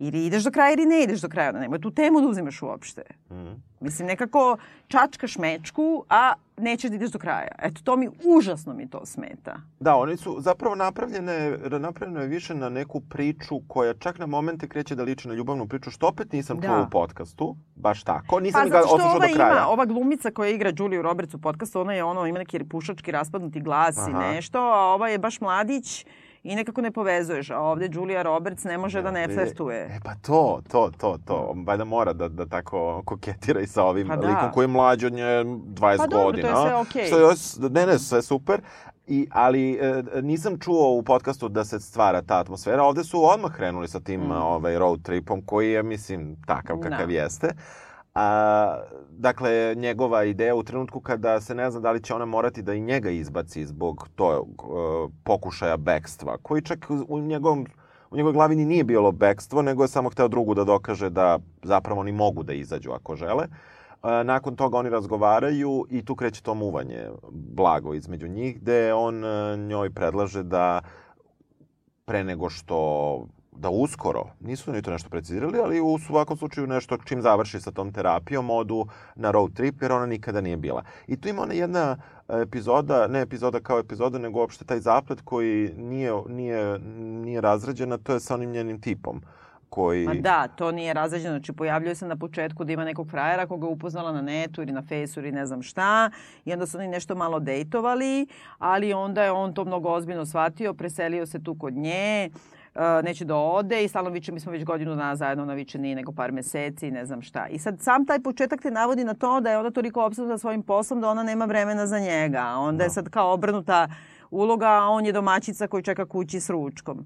Ili ideš do kraja ili ne ideš do kraja. Nemoj tu temu da uzimaš uopšte. Mhm. Mislim, nekako čačkaš mečku, a nećeš da ideš do kraja. Eto, to mi, užasno mi to smeta. Da, oni su zapravo napravljene, napravljeno je više na neku priču koja čak na momente kreće da liči na ljubavnu priču, što opet nisam čuo Da. u podcastu, baš tako. Nisam Pa ga zato što otišao ova do kraja. ima, ova glumica koja igra Juliju Roberts u podcastu, ona je ono, ima neki pušački raspadnuti glas i Aha. nešto, a ova je baš mladić i nekako ne povezuješ. A ovde Julia Roberts ne može da ne flertuje. E pa to, to, to, to. Valjda mora da, da tako koketira i sa ovim Pa da. likom koji je mlađi od nje 20 Pa dobro, to godina. je sve okej. S- ne, ne, sve super. I, ali e, nisam čuo u podcastu da se stvara ta atmosfera. Ovde su odmah krenuli sa tim Mm. ovaj, road tripom koji je, mislim, takav kakav Da. jeste. A, dakle, njegova ideja u trenutku kada se ne zna da li će ona morati da i njega izbaci zbog tog uh, pokušaja bekstva, koji čak u njegovom u njegovoj glavi ni nije bilo bekstvo, nego je samo hteo drugu da dokaže da zapravo oni mogu da izađu ako žele. E, Nakon toga oni razgovaraju i tu kreće to muvanje blago između njih, gde on e, njoj predlaže da pre nego što da uskoro, nisu ni to nešto precizirali, ali u svakom slučaju nešto čim završi sa tom terapijom odu na road trip jer ona nikada nije bila. I tu ima ona jedna epizoda, ne epizoda kao epizoda, nego uopšte taj zaplet koji nije, nije, nije razrađen, a to je sa onim njenim tipom koji... Ma da, to nije razređeno. Znači, pojavljuje se na početku da ima nekog frajera koga je upoznala na netu ili na fejsu ili ne znam šta. I onda su oni nešto malo dejtovali, ali onda je on to mnogo ozbiljno shvatio, preselio se tu kod nje, e, neće da ode i stalno viče, mi smo već godinu dana zajedno, ona viče nije nego par meseci i ne znam šta. I sad sam taj početak te navodi na to da je ona toliko obsednuta svojim poslom da ona nema vremena za njega. Onda je Da. sad kao obrnuta uloga, a on je domaćica koji čeka kući s ručkom.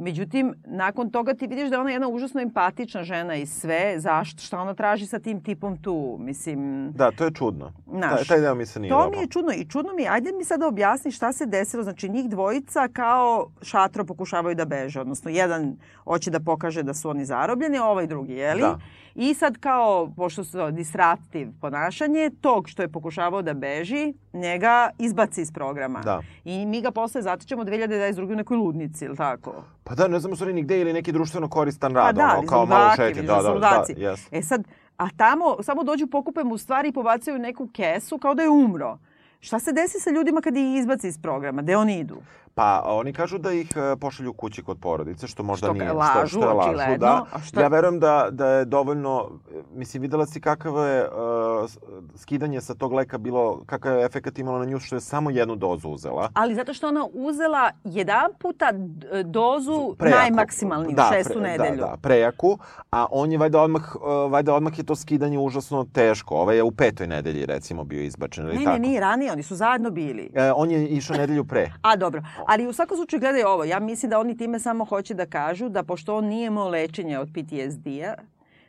Međutim, nakon toga ti vidiš da je ona jedna užasno empatična žena i sve. Zašto? Šta ona traži sa tim tipom tu? Mislim, Da, to je čudno. Znaš, taj, taj deo mi se nije to dopao. mi je čudno. I čudno mi je, ajde mi sada objasni šta se desilo. Znači, njih dvojica kao šatro pokušavaju da beže. Odnosno, jedan hoće da pokaže da su oni zarobljeni, a ovaj drugi, jeli? Da. I sad kao, pošto su to disruptiv ponašanje, tog što je pokušavao da beži, njega izbaci iz programa. Da. I mi ga posle zatičemo 2022. u nekoj ludnici, ili tako? Pa da, ne znamo su ni gde ili neki društveno koristan rad, Pa da, ono, kao malo šetnje. Da, da da, da, ludaci. jes. E sad, a tamo samo dođu, pokupe mu stvari i pobacaju neku kesu kao da je umro. Šta se desi sa ljudima kad ih izbaci iz programa? Gde oni idu? Pa oni kažu da ih e, pošalju kući kod porodice, što možda Što nije. lažu, što, što je lažu, očigledno. da. A šta- Ja verujem da, da je dovoljno, mislim, videla si kakav je uh, skidanje sa tog leka bilo, kakav je efekt imalo na nju što je samo jednu dozu uzela. Ali zato što ona uzela jedan puta d- dozu Prejaku. najmaksimalniju, da, šestu pre- nedelju. Da, da, prejaku, a on je valjda odmah, uh, valjda odmah je to skidanje užasno teško. Ovaj je u petoj nedelji recimo bio izbačen ili Ne, tako. ne, nije ranije, oni su zajedno bili. E, on je išao nedelju pre. A dobro, ali u svakom slučaju gledaj ovo, ja mislim da oni time samo hoće da kažu da pošto on nije imao lečenje od PTSD-a,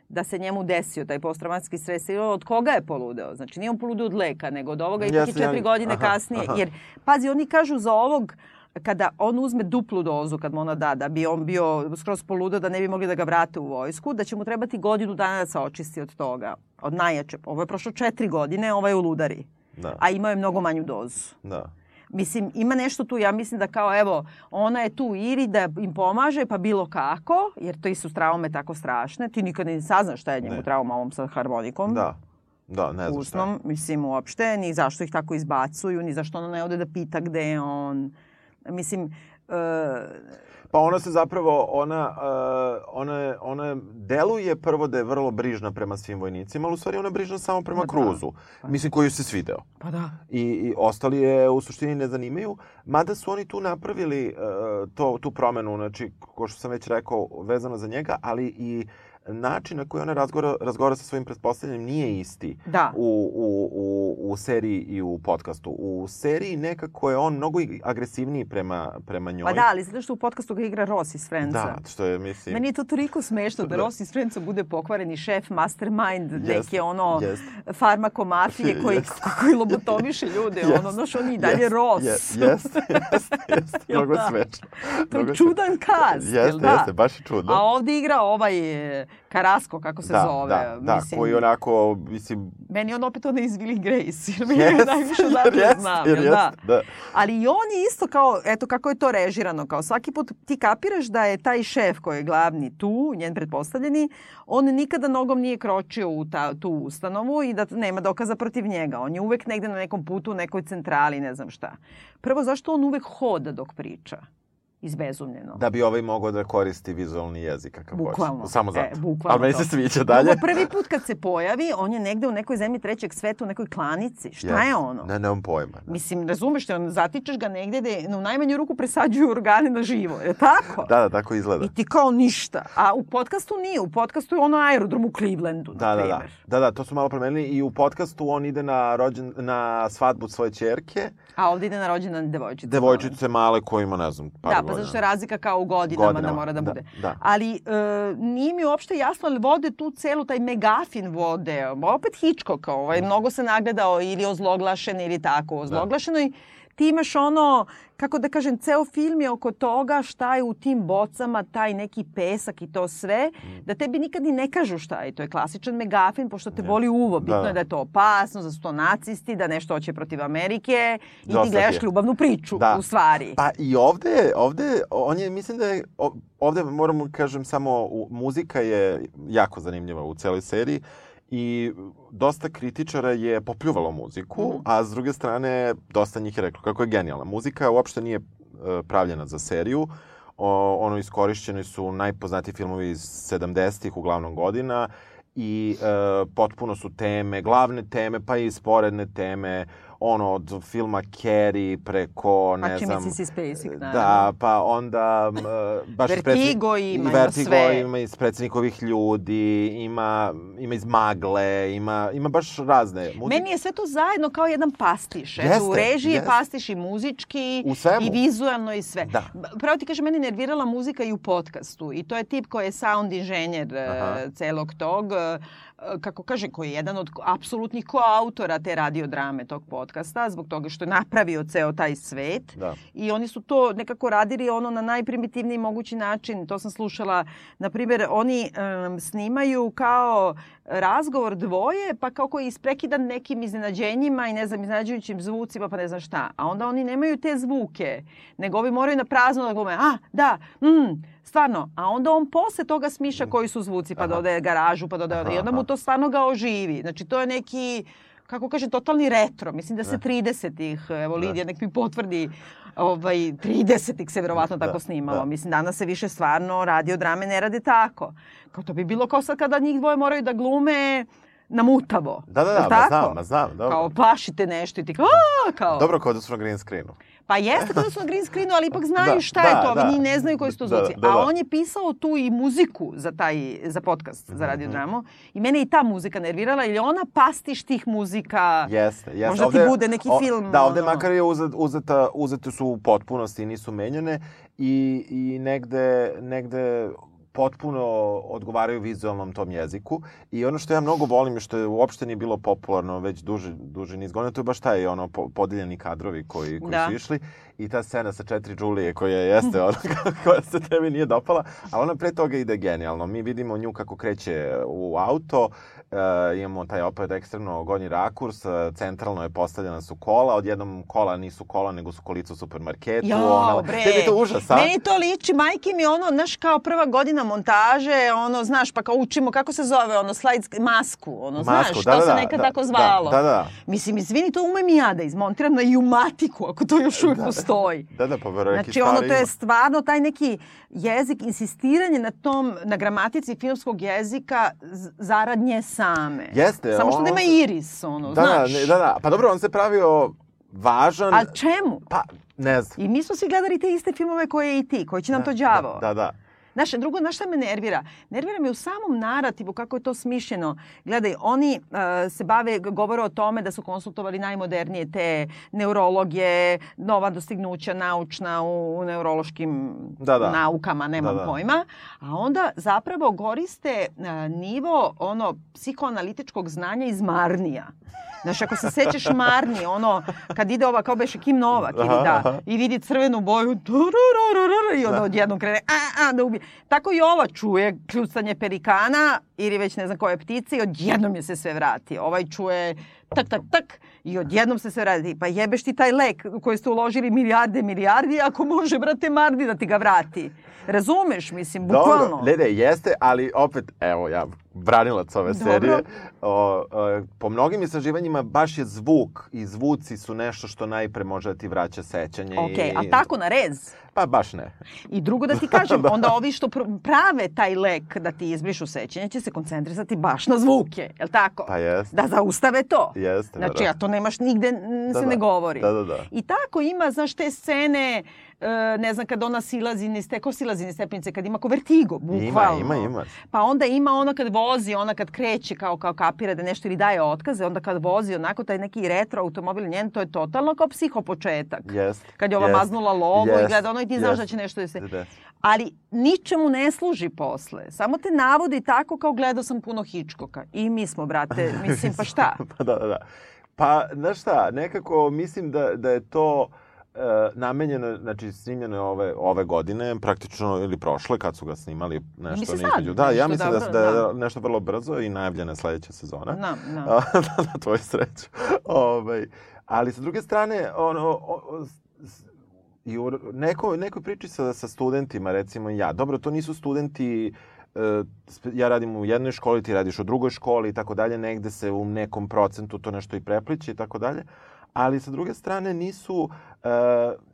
da se njemu desio taj posttraumatski stres i od koga je poludeo? Znači nije on poludeo od leka, nego od ovoga Jeste, četiri ja- godine aha, kasnije. aha. Jer, pazi, oni kažu za ovog, kada on uzme duplu dozu, kad mu ona da, da bi on bio skroz poludeo, da ne bi mogli da ga vrate u vojsku, da će mu trebati godinu dana da se očisti od toga, od najjače. Ovo je prošlo četiri godine, ovaj je u ludari. Da, A imao je mnogo manju dozu. da. Mislim, ima nešto tu, ja mislim da kao, evo, ona je tu Iri da im pomaže, pa bilo kako, jer to su traume tako strašne. Ti nikad ne saznaš šta je njemu Ne. trauma ovom sa harmonikom. Da, da, ne znam šta je. Usnom, mislim, uopšte, ni zašto ih tako izbacuju, ni zašto ona ne ode da pita gde je on. Mislim, e, Pa ona se zapravo, ona, uh, ona, ona je- deluje prvo da je vrlo brižna prema svim vojnicima, ali u stvari ona je brižna samo prema Ma da. Kruzu. Mislim, koji joj se svideo. pa da. I, I ostali je u suštini ne zanimaju. Mada su oni tu napravili uh, to, tu promenu, znači, ko što sam već rekao, vezano za njega, ali i način na koji ona razgovara, razgovara sa svojim pretpostavljanjem nije isti Da. u, u, u, u seriji i u podcastu. U seriji nekako je on mnogo agresivniji prema, prema njoj. Pa da, ali zato što u podcastu ga igra Ross iz Friendsa. Da, što je, mislim... Meni je to toliko smešno da Da. Ross iz Friendsa bude pokvareni šef, mastermind, Jest, neke ono jest. farmakomafije koji, Jest. koji lobotomiše ljude. Jest. Ono, znaš, on i dalje Jest, Ross. Jest, jest, jest. Jel Mnogo da? smešno. To je čudan jel Jeste, da? jeste, baš je čudno. A ovde igra ovaj e, Karasko, kako se da, zove. Da, da, Mislim, koji onako, mislim... Meni on opet onaj iz Willy Grace, jer mi Jest, najviše odatle jest, znam, jer jel da? da. Ali i on je isto kao, eto kako je to režirano, kao svaki put ti kapiraš da je taj šef koji je glavni tu, njen pretpostavljeni, on nikada nogom nije kročio u ta, tu ustanovu i da nema dokaza protiv njega. On je uvek negde na nekom putu, u nekoj centrali, ne znam šta. Prvo, zašto on uvek hoda dok priča? Izbezumljeno. Da bi ovaj mogao da koristi vizualni jezik kakav Bukvalno. hoće. Samo E, zato. bukvalno Ali meni se sviđa dalje. Drugo, prvi put kad se pojavi, on je negde u nekoj zemlji trećeg sveta, u nekoj klanici. Šta je Jeste. ono? Ne, nemam pojma. Da. Mislim, razumeš te, on zatičeš ga negde da u najmanju ruku presađuju organe na živo. Je tako? Da, da, tako izgleda. I ti kao ništa. A u podcastu nije. U podcastu je ono aerodrom u Clevelandu, Da, na da, da. primer. Da, da, to su malo promenili i u podcastu on ide na, rođen, na svadbu svoje čerke, A ovde ide na rođendan devojčice. devojčice male koja ima, ne znam, par Da, pa godina. zato što je razlika kao u godinama, Godinama, da mora da da, bude. da. Ali e, nije mi uopšte jasno, ali vode tu celu, taj megafin vode. Opet Hitchcock, ovaj, Da. mnogo se nagledao ili ozloglašen ili tako. Ozloglašeno i ti imaš ono, kako da kažem, ceo film je oko toga šta je u tim bocama, taj neki pesak i to sve, Mm. da tebi nikad ni ne kažu šta je. To je klasičan megafin, pošto te boli uvo. Bitno Da, da. je da je to opasno, da su to nacisti, da nešto hoće protiv Amerike i ti Dosta gledaš ti je. ljubavnu priču, Da. u stvari. Pa i ovde, ovde, on je, mislim da je, ovde moramo kažem samo, muzika je jako zanimljiva u celoj seriji i dosta kritičara je popljuvalo muziku, Mhm. a s druge strane dosta njih je reklo kako je genijalna. Muzika uopšte nije e, pravljena za seriju, o, ono iskorišćeni su najpoznatiji filmovi iz 70-ih uglavnom godina i e, potpuno su teme, glavne teme, pa i sporedne teme, ono od filma Carrie preko, ne Pa znam... Mrs. Naravno. Da, pa onda e, baš Vertigo ima, Vertigo sve. ima iz predsjednikovih ljudi, ima, ima iz Magle, ima, ima baš razne. Muzik- Meni je sve to zajedno kao jedan pastiš. Eto, u Jeste, režiji je jeste. pastiš i muzički, U svemu. i vizualno i sve. Da. Pravo ti kažem, meni nervirala muzika i u podcastu. I to je tip koji je sound inženjer e, Aha. celog tog, e, kako kaže, koji je jedan od apsolutnih koautora te radiodrame tog podcasta, zbog toga što je napravio ceo taj svet. Da. I oni su to nekako radili ono na najprimitivniji mogući način. To sam slušala, na primjer, oni em, snimaju kao razgovor dvoje, pa kao koji je isprekidan nekim iznenađenjima i ne znam, iznenađujućim zvucima, pa ne znam šta. A onda oni nemaju te zvuke, nego ovi moraju na prazno da glume, a, da, mm, stvarno. A onda on posle toga smiša koji su zvuci, pa dodaje garažu, pa dodaje... I onda mu to stvarno ga oživi. Znači, to je neki kako kaže, totalni retro. Mislim da se Da. 30-ih, evo Da. Lidija nek mi potvrdi, ovaj, 30-ih se verovatno Da, tako snimalo. da. Mislim, danas se više stvarno radio drame ne rade tako. Kao to bi bilo kao sad kada njih dvoje moraju da glume na mutavo. Da, da, da, ma znam, ma znam, dobro. Kao plašite nešto i ti kao, "A", kao. Dobro, kao da su na green screenu. Pa jeste kao da su na green screenu, ali ipak znaju Da, šta je da, to. da. Njih ne znaju koji su to Da, zvuci. da, A da. on je pisao tu i muziku za taj za podcast, Mhm, za radiodramu. I mene i ta muzika nervirala, je ona pastiš tih muzika. Jeste, jeste. Možda ti bude neki film, Da, ovde ono- makar je uzet, uzeta, uzete su u potpunosti i nisu menjane i, i negde, negde potpuno odgovaraju vizualnom tom jeziku. I ono što ja mnogo volim i što je uopšte nije bilo popularno već duže, duže niz godina, to je baš taj ono po, podeljeni kadrovi koji, koji Da. su išli i ta scena sa četiri Đulije koja jeste ona koja se tebi nije dopala, ali ona pre toga ide genijalno. Mi vidimo nju kako kreće u auto, e, imamo taj opet ekstremno gornji rakurs, e, centralno je postavljena su kola, odjednom kola nisu kola, nego su kolica u supermarketu. Jao, bre. Tebi to užas, a? Meni to liči, majke mi ono, znaš, kao prva godina montaže, ono, znaš, pa kao učimo, kako se zove, ono, slajd, masku, ono, znaš, Masku, to da, da, se da, nekad da, tako zvalo. Da, da, da. Mislim, izvini, to umem i ja da izmontiram na Jumatiku, ako to još uvijek Da, da. Postoji. Da, da, pa neki Znači, ono, to je stvarno taj neki jezik, insistiranje na tom, na gramatici filmskog jezika z- zarad nje same. Jeste, Samo što on- nema iris, ono, Da, znaš. da, da, da. Pa dobro, on se pravio važan. A čemu? Pa, ne znam. I mi smo svi gledali te iste filmove koje i ti, koji će nam Da, to đavo. Da, da, da. Znaš, drugo, znaš šta me nervira? Nervira me u samom narativu kako je to smišljeno. Gledaj, oni uh, se bave, govore o tome da su konsultovali najmodernije te neurologe, nova dostignuća naučna u, u neurološkim Da, da. naukama, nemam Da, da. pojma. A onda zapravo koriste uh, nivo ono psihoanalitičkog znanja iz Marnija. Znaš, ako se sećaš Marni, ono, kad ide ova, kao beše Kim Novak, ili da, i vidi crvenu boju, i onda Da. odjednom krene, a, a, da ubije. Tako i ova čuje kljucanje perikana ili već ne znam koje ptice i odjednom je se sve vrati. Ovaj čuje tak, tak, tak i odjednom se sve vrati. Pa jebeš ti taj lek u koji ste uložili milijarde, milijardi, ako može, brate, Mardi da ti ga vrati. Razumeš, mislim, bukvalno. Dobro, ne, ne, jeste, ali opet, evo, ja, branilac ove Dobro. serije, o, o, po mnogim istraživanjima baš je zvuk i zvuci su nešto što najpre može da ti vraća sećanje. Ok, i, a tako na rez? Pa baš ne. I drugo da ti kažem, onda ovi što pr- prave taj lek da ti izbrišu sećanje će se koncentrisati baš na zvuke, je li tako? Pa jeste. Da zaustave to. Jeste, Znači, da. a to nemaš nigde, Da, se da. ne govori. Da, da, da. I tako ima, znaš, te scene, ne znam, kad ona silazi niz te, ko silazi niz stepenice, kad ima ko vertigo, bukvalno. ima, ima. Pa onda ima ona kad vozi, ona kad kreće kao, kao kapira da nešto ili daje otkaze, onda kad vozi onako taj neki retro automobil njen, to je totalno kao psihopočetak. Jeste. Kad je ova jeste, maznula logo i jeste, gleda ono i ti znaš da će nešto da se... Da. Ali ničemu ne služi posle. Samo te navodi tako kao gledao sam puno Hitchcocka. I mi smo, brate, mislim, pa šta? pa da, da, da. Pa, znaš šta, nekako mislim da, da je to e, namenjeno, znači snimljeno je ove, ove godine, praktično ili prošle kad su ga snimali nešto Mislim na sad, između. Da, ja mislim da, dobro, da je da. nešto vrlo brzo i najavljena je sledeća sezona. Na, na. A, da, na tvoju sreću. Ovaj, ali sa druge strane, ono, o, o, i u neko, nekoj priči sa, sa studentima, recimo ja, dobro, to nisu studenti, e, ja radim u jednoj školi, ti radiš u drugoj školi i tako dalje, negde se u nekom procentu to nešto i prepliče i tako dalje, ali sa druge strane nisu, e,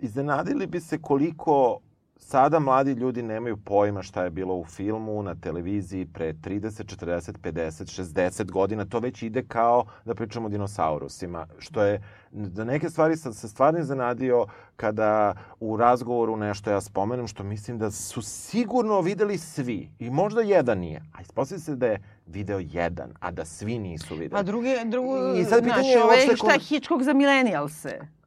iznenadili bi se koliko sada mladi ljudi nemaju pojma šta je bilo u filmu, na televiziji pre 30, 40, 50, 60 godina. To već ide kao da pričamo o dinosaurusima. Što je, da neke stvari sam se stvarno iznenadio kada u razgovoru nešto ja spomenem, što mislim da su sigurno videli svi. I možda jedan nije. A ispostavlja se da je video jedan, a da svi nisu videli. Pa drugi, drugo, I sad pitanje znaš, je ovaj, uopšte šta je Hitchcock za milenijalse?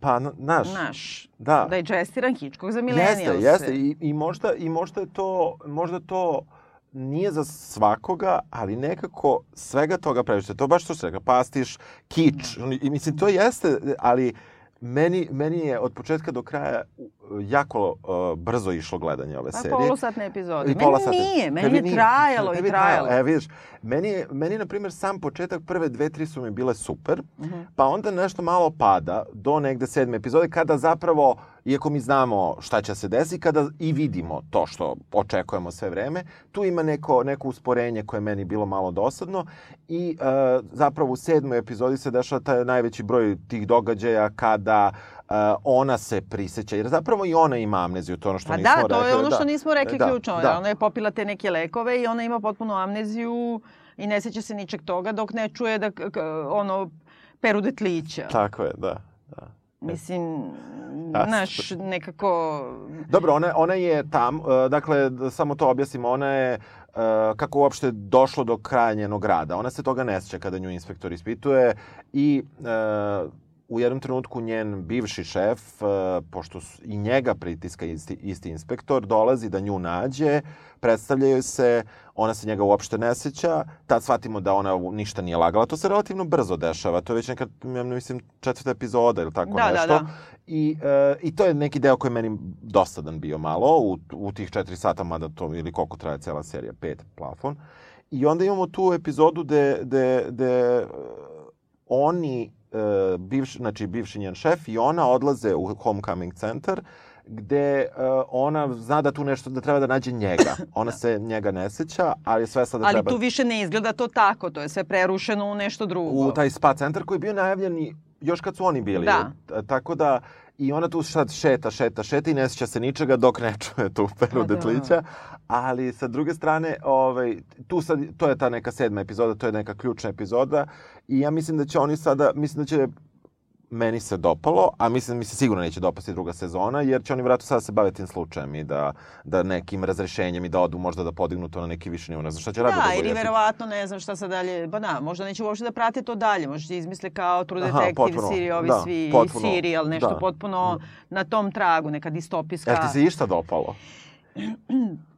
Pa, na- znaš, Znaš, da. da je Jestiran Hitchcock za Jeste, milenijalse. jeste. I, i, možda, I možda je to, možda to nije za svakoga, ali nekako svega toga previše. To baš što se rekao, pastiš, kič. I mislim, to jeste, ali meni, meni je od početka do kraja jako uh, brzo išlo gledanje ove Pa serije. polusatne epizode. I pola Meni nije, meni je nije. trajalo i trajalo. E, vidiš, meni je, meni na primjer, sam početak prve dve, tri su mi bile super, Mhm. pa onda nešto malo pada do negde sedme epizode, kada zapravo, iako mi znamo šta će se desiti, kada i vidimo to što očekujemo sve vreme, tu ima neko, neko usporenje koje je meni bilo malo dosadno i e, zapravo u sedmoj epizodi se dešava taj najveći broj tih događaja kada e, ona se priseća, jer zapravo i ona ima amneziju, to ono što Pa nismo da, to je rekli, ono što nismo rekli Da, ključno. da. Ona je popila te neke lekove i ona ima potpuno amneziju i ne seća se ničeg toga dok ne čuje da ono peru detlića. Tako je, da. da. Mislim, znaš, nekako... Dobro, ona, ona je tam, e, dakle, da samo to objasnimo, ona je e, kako uopšte došlo do kraja njenog rada. Ona se toga ne sjeća kada nju inspektor ispituje i e, u jednom trenutku njen bivši šef, e, pošto su, i njega pritiska isti, isti inspektor, dolazi da nju nađe, predstavljaju se, ona se njega uopšte ne sjeća, tad shvatimo da ona ništa nije lagala. To se relativno brzo dešava, to je već neka, ja mislim, četvrta epizoda ili tako Da, da, nešto. da. I, e, I to je neki deo koji je meni dosadan bio malo u, u tih četiri sata, mada to ili koliko traje cela serija, pet plafon. I onda imamo tu epizodu gde, gde, gde e, oni, e, bivši, znači bivši njen šef i ona odlaze u homecoming centar gde e, ona zna da tu nešto, da treba da nađe njega. Ona se njega ne seća, ali je svesna da Ali treba... tu više ne izgleda to tako, to je sve prerušeno u nešto drugo. u taj spa centar koji je bio najavljen još kad su oni bili. Da. Tako da i ona tu sad šeta, šeta, šeta i ne sjeća se ničega dok ne čuje tu peru Pa da. detlića. Ali sa druge strane, ovaj, tu sad, to je ta neka sedma epizoda, to je neka ključna epizoda i ja mislim da će oni sada, mislim da će meni se dopalo, a mislim mi se sigurno neće dopasti druga sezona, jer će oni vratno sada se baviti tim slučajem i da, da nekim razrešenjem i da odu možda da podignu to na neki viši nivo. Ne znam šta će raditi. Da, ili verovatno ne znam šta sad dalje, pa da, možda neće uopšte da prate to dalje, možda će izmisle kao True Aha, Detective, potpuno, Siri, ovi da, svi, potpuno, Serial, nešto da. potpuno na tom tragu, neka distopijska. Jel ti se išta dopalo?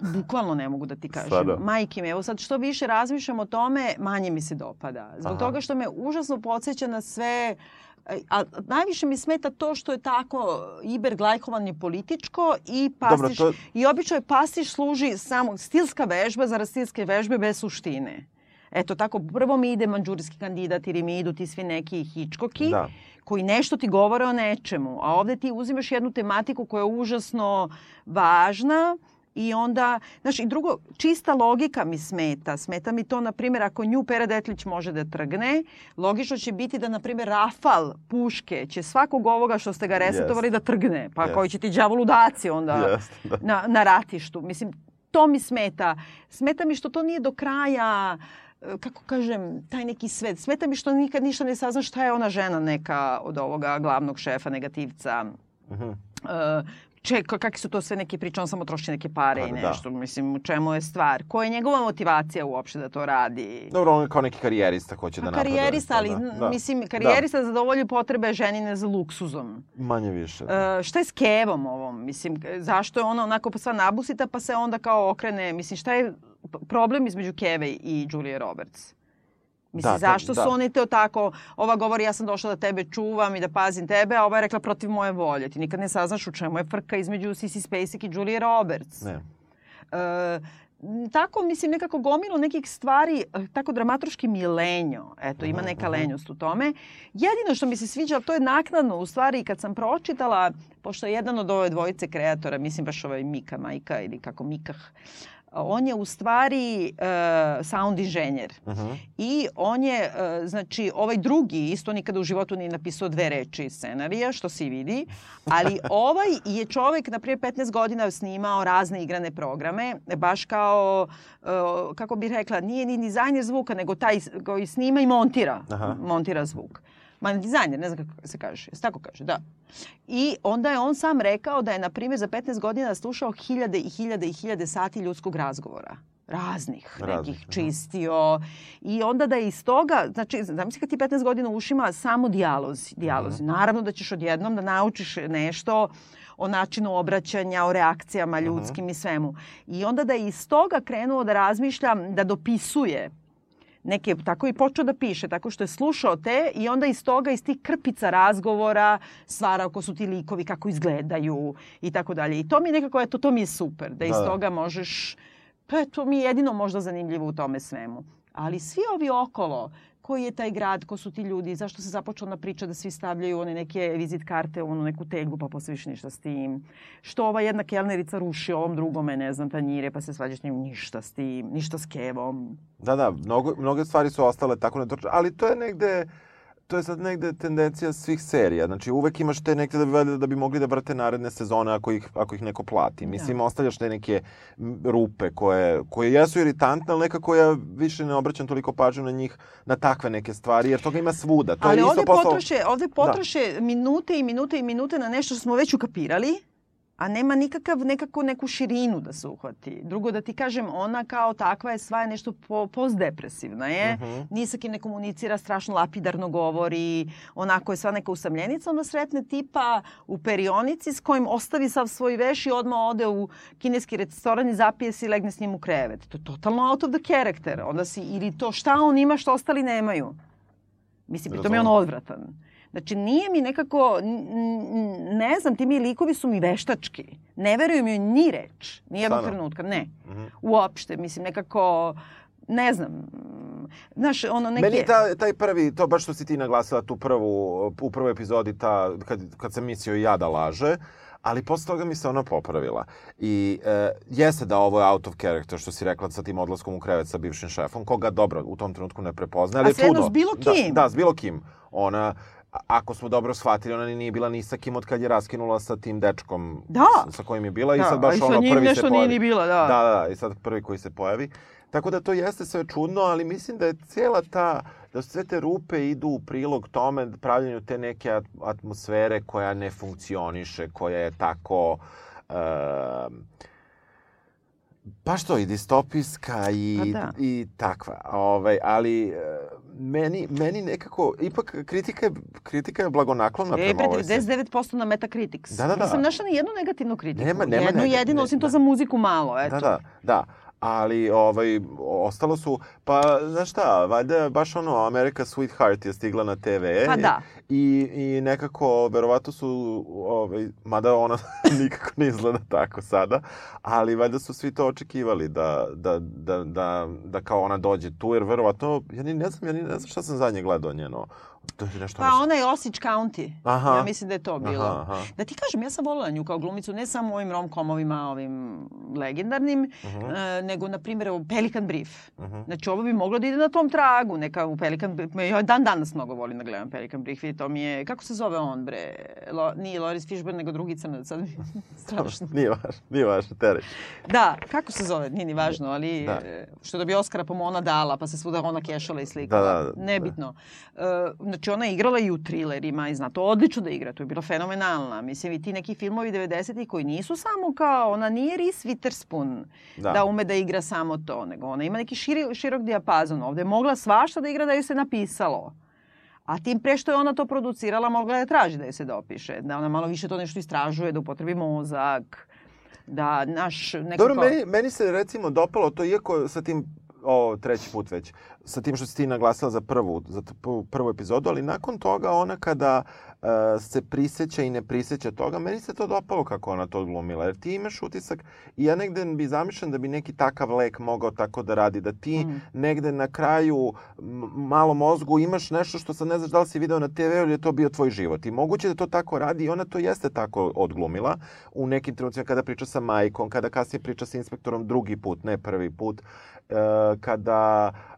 Bukvalno ne mogu da ti kažem. Sada. Majke mi, evo sad što više razmišljam o tome, manje mi se dopada. Zbog Aha. toga što me užasno podsjeća na sve a najviše mi smeta to što je tako iberglajkovanje političko i pastiš, Dobro, to- i obično je pastiš služi samo stilska vežba zarad stilske vežbe bez suštine. Eto tako, prvo mi ide manđurijski kandidat ili mi idu ti svi neki hičkoki Da. koji nešto ti govore o nečemu, a ovde ti uzimaš jednu tematiku koja je užasno važna i onda, znaš, i drugo, čista logika mi smeta. Smeta mi to, na primjer, ako nju Pera Detlić može da trgne, logično će biti da, na primjer, Rafal puške će svakog ovoga što ste ga resetovali da trgne. Pa Jest. koji će ti đavo ludaci onda Jeste, da. na, na ratištu. Mislim, to mi smeta. Smeta mi što to nije do kraja e, kako kažem, taj neki svet. Smeta mi što nikad ništa ne saznaš šta je ona žena neka od ovoga glavnog šefa, negativca. Mhm. E, če, ka- kakve su to sve neke priče, on samo troši neke pare i Pa, da. nešto. Mislim, u čemu je stvar? Koja je njegova motivacija uopšte da to radi? Dobro, on je kao neki karijerista hoće da Pa napreduje. karijerista, ali Da, da. mislim, karijerista zadovoljuje potrebe ženine za luksuzom. Da, manje više. E, šta je s Kevom ovom? Mislim, zašto je ona onako pa sva nabusita pa se onda kao okrene? Mislim, šta je problem između Keve i Julie Roberts? Mislim, Da, to- zašto da. su oni to tako, ova govori ja sam došla da tebe čuvam i da pazim tebe, a ova je rekla protiv moje volje. Ti nikad ne saznaš u čemu je frka između Sissy Spacek i Julie Roberts. Ne. E, tako, mislim, nekako gomilo nekih stvari, e, tako dramaturški mi lenjo. Eto, ima neka lenjost u tome. Jedino što mi se sviđa, to je naknadno, u stvari, kad sam pročitala, pošto je jedan od ove dvojice kreatora, mislim baš ovaj Mika Majka ili kako Mikah, on je u stvari e, sound inženjer. Mhm. I on je, e, znači, ovaj drugi, isto nikada u životu nije napisao dve reči iz scenarija, što se vidi, ali ovaj je čovek, na prije 15 godina snimao razne igrane programe, baš kao, e, kako bih rekla, nije ni dizajner zvuka, nego taj koji snima i montira, Aha. montira zvuk. Ma dizajner, ne znam kako se kaže, se tako kaže, da. I onda je on sam rekao da je, na primjer, za 15 godina slušao hiljade i hiljade i hiljade sati ljudskog razgovora raznih, Raznih, nekih čistio i onda da je iz toga, znači zamisli kad ti 15 godina u ušima samo dijalozi, dijalozi. Naravno da ćeš odjednom da naučiš nešto o načinu obraćanja, o reakcijama ljudskim i svemu. I onda da je iz toga krenuo da razmišlja, da dopisuje neke, tako i počeo da piše, tako što je slušao te i onda iz toga, iz tih krpica razgovora stvarao ko su ti likovi, kako izgledaju i tako dalje. I to mi je nekako, eto, to mi je super, da iz Da, da. toga možeš, pa to mi je jedino možda zanimljivo u tome svemu. Ali svi ovi okolo, koji je taj grad, ko su ti ljudi, zašto se započela ona priča da svi stavljaju one neke vizit karte onu neku teglu pa posle više ništa s tim. Što ova jedna kelnerica ruši ovom drugome, ne znam, tanjire pa se svađa s njim, ništa s tim, ništa s kevom. Da, da, mnogo, mnoge stvari su ostale tako netočne, ali to je negde, to je sad negde tendencija svih serija. Znači, uvek imaš te negde da bi, da bi mogli da vrate naredne sezone ako ih, ako ih neko plati. Mislim, ostavljaš te neke rupe koje, koje jesu iritantne, ali nekako ja više ne obraćam toliko pažnju na njih, na takve neke stvari, jer toga ima svuda. To Ali je isto ovde posao... potroše, ovde potroše minute i minute i minute na nešto što smo već ukapirali, a nema nikakav, nekako neku širinu da se uhvati. Drugo, da ti kažem, ona kao takva je sva je nešto po, postdepresivna je. Mhm. Ni sa kim ne komunicira, strašno lapidarno govori, onako je sva neka usamljenica, onda sretne tipa u perionici s kojim ostavi sav svoj veš i odmah ode u kineski restoran i zapije se i legne s njim u krevet. To je totalno out of the character. Onda si, ili to šta on ima što ostali nemaju. Mislim, pritom je on odvratan. Znači, nije mi nekako, ne znam, ti mi likovi su mi veštački. Ne verujem joj ni reč. Nijednog Stvarno? trenutka, ne. Mhm. Uopšte, mislim, nekako, ne znam, znaš, ono neke... Meni ta, taj prvi, to baš što si ti naglasila tu prvu, u prvoj epizodi, ta, kad, kad sam mislio i ja da laže, ali posle toga mi se ona popravila. I e, jeste da ovo je out of character, što si rekla sa tim odlaskom u krevet sa bivšim šefom, koga dobro u tom trenutku ne prepoznaje, ali A je svejedno čudno. s bilo kim. Da, da, s bilo kim. Ona, a- ako smo dobro shvatili, ona ni nije bila ni sa kim od kad je raskinula sa tim dečkom Da. sa, sa kojim je bila i Da, sad baš i ono njim prvi nešto se nije pojavi. ni bila, da. Da, da, da, i sad prvi koji se pojavi. Tako da to jeste sve čudno, ali mislim da je cijela ta, da sve te rupe idu u prilog tome pravljanju te neke at- atmosfere koja ne funkcioniše, koja je tako... Uh, baš to i distopijska i, Pa da. i takva. Ovaj, ali e, meni, meni nekako, ipak kritika je, kritika je blagonaklona E, prema pre ovoj seriji. 99% na Metacritics. Da, da, da. Nisam našla ni jednu negativnu kritiku. Nema- nema jednu nega- jedinu, ne- osim to da. za muziku malo, eto. Da, da, da. Ali, ovaj, ostalo su, pa, znaš šta, valjda baš ono, America Sweetheart je stigla na TV. Pa da. I, i nekako, verovato su, ovaj, mada ona nikako ne izgleda tako sada, ali valjda su svi to očekivali da, da, da, da, da kao ona dođe tu, jer verovatno, ja ni ne znam, ja ni ne znam šta sam zadnje gledao njeno. To je nešto Pa ona je Osage County. Aha. Ja mislim da je to bilo. Aha, aha. Da ti kažem, ja sam volila nju kao glumicu, ne samo u ovim romkomovima, ovim legendarnim, Mhm. e, nego, na primjer, u Pelican Brief. Mhm. Znači, ovo bi moglo da ide na tom tragu, neka u Pelican Brief. Ja dan danas mnogo volim da gledam Pelican Brief i to mi je, kako se zove on, bre? Lo, nije Loris Fishburne, nego drugi crnac, sad mi strašno. Nije važno, nije važno, tereć. Da, kako se zove, nije ni važno, ali Da. da. što da bi Oskara Pomona dala, pa se svuda ona kešala i slikala. Da, da, da. Nebitno. E, znači, ona je igrala i u trilerima i zna to odlično da igra, to je bila fenomenalna. Mislim, i ti neki filmovi 90-ih koji nisu samo kao, ona nije Reese Witherspoon Da. da. ume da igra samo to, nego ona ima neki širi, širok dijapazon. Ovde je mogla svašta da igra da ju se napisalo. A tim pre što je ona to producirala, mogla je da traži da je se dopiše. Da ona malo više to nešto istražuje, da upotrebi mozak, da naš nekako... Dobro, meni, meni se recimo dopalo to, iako sa tim, o, treći put već, sa tim što si ti naglasila za prvu, za prvu, epizodu, ali nakon toga ona kada uh, se priseća i ne priseća toga, meni se to dopalo kako ona to odglumila, jer ti imaš utisak i ja negde bi zamišljam da bi neki takav lek mogao tako da radi, da ti Mm. negde na kraju malo mozgu imaš nešto što sad ne znaš da li si video na TV ili je to bio tvoj život. I moguće da to tako radi i ona to jeste tako odglumila u nekim trenucima kada priča sa majkom, kada kasnije priča sa inspektorom drugi put, ne prvi put, e, kada, e,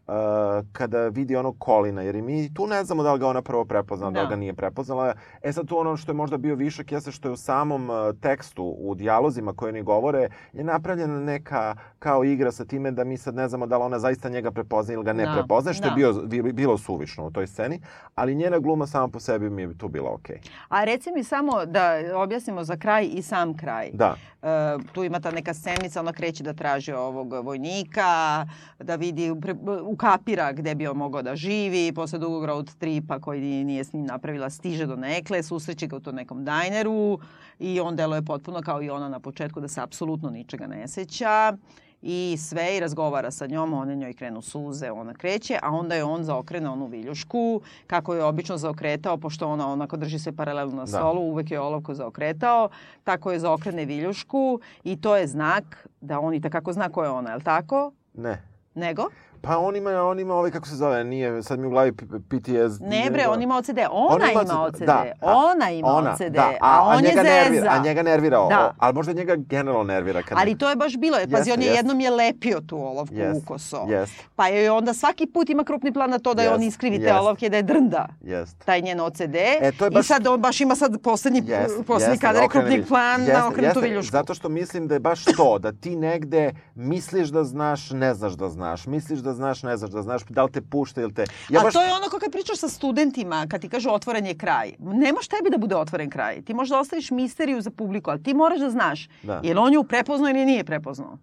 kada vidi onog Kolina, jer mi tu ne znamo da li ga ona prvo prepoznala, da, da li ga nije prepoznala. E sad tu ono što je možda bio višak jeste što je u samom tekstu, u dijalozima koje oni govore, je napravljena neka kao igra sa time da mi sad ne znamo da li ona zaista njega prepoznaje ili ga ne Da, prepoznaje, što je da. bio, bi- bilo suvišno u toj sceni, ali njena gluma sama po sebi mi je tu bila okej. A reci mi samo da objasnimo za kraj i sam kraj. Da. E, tu ima ta neka scenica, ona kreće da traži ovog vojnika, da vidi, pre, ukapira gde bi on mogao da živi, posle dugog road tripa koji nije- s njim napravila, stiže do nekle, susreće ga u to nekom dajneru i on deluje potpuno kao i ona na početku da se apsolutno ničega ne seća i sve i razgovara sa njom, one njoj krenu suze, ona kreće, a onda je on zaokrene onu viljušku, kako je obično zaokretao, pošto ona onako drži se paralelno na Da. stolu, uvek je olovko zaokretao, tako je zaokrene viljušku i to je znak da on i takako zna ko je ona, je li tako? Ne. Nego? Pa on ima, on ima ovaj, kako se zove, nije, sad mi u glavi P- PTS. Ne bre, on ima OCD. Ona On ima OCD. Da, a- Ona ima ona, OCD. Da, a, on je njega zeza. nervira, a njega nervira, Da. da. ali možda njega generalno nervira. Kad Ali to je baš bilo. Pazi, Jeste, on je jeste. jednom je lepio tu olovku Jest, ukoso. Jest, Pa je onda svaki put ima krupni plan na to da je on Jest, iskrivi te jest. olovke, da je drnda jest. taj njen OCD. E, to je I baš- sad on baš ima sad poslednji, Jeste, poslednji jeste, kadar je krupni plan na okrenutu viljušku. Zato što mislim da je baš to, da ti negde misliš da znaš, ne znaš da znaš, misliš da znaš, ne znaš da znaš, da li te pušta ili te... A to je ono kad pričaš sa studentima, kad ti kažu otvoren je kraj. Ne može tebi da bude otvoren kraj. Ti možda ostaviš misteriju za publiku, ali ti moraš da znaš Da. je li on nju prepoznao ili nije prepoznao.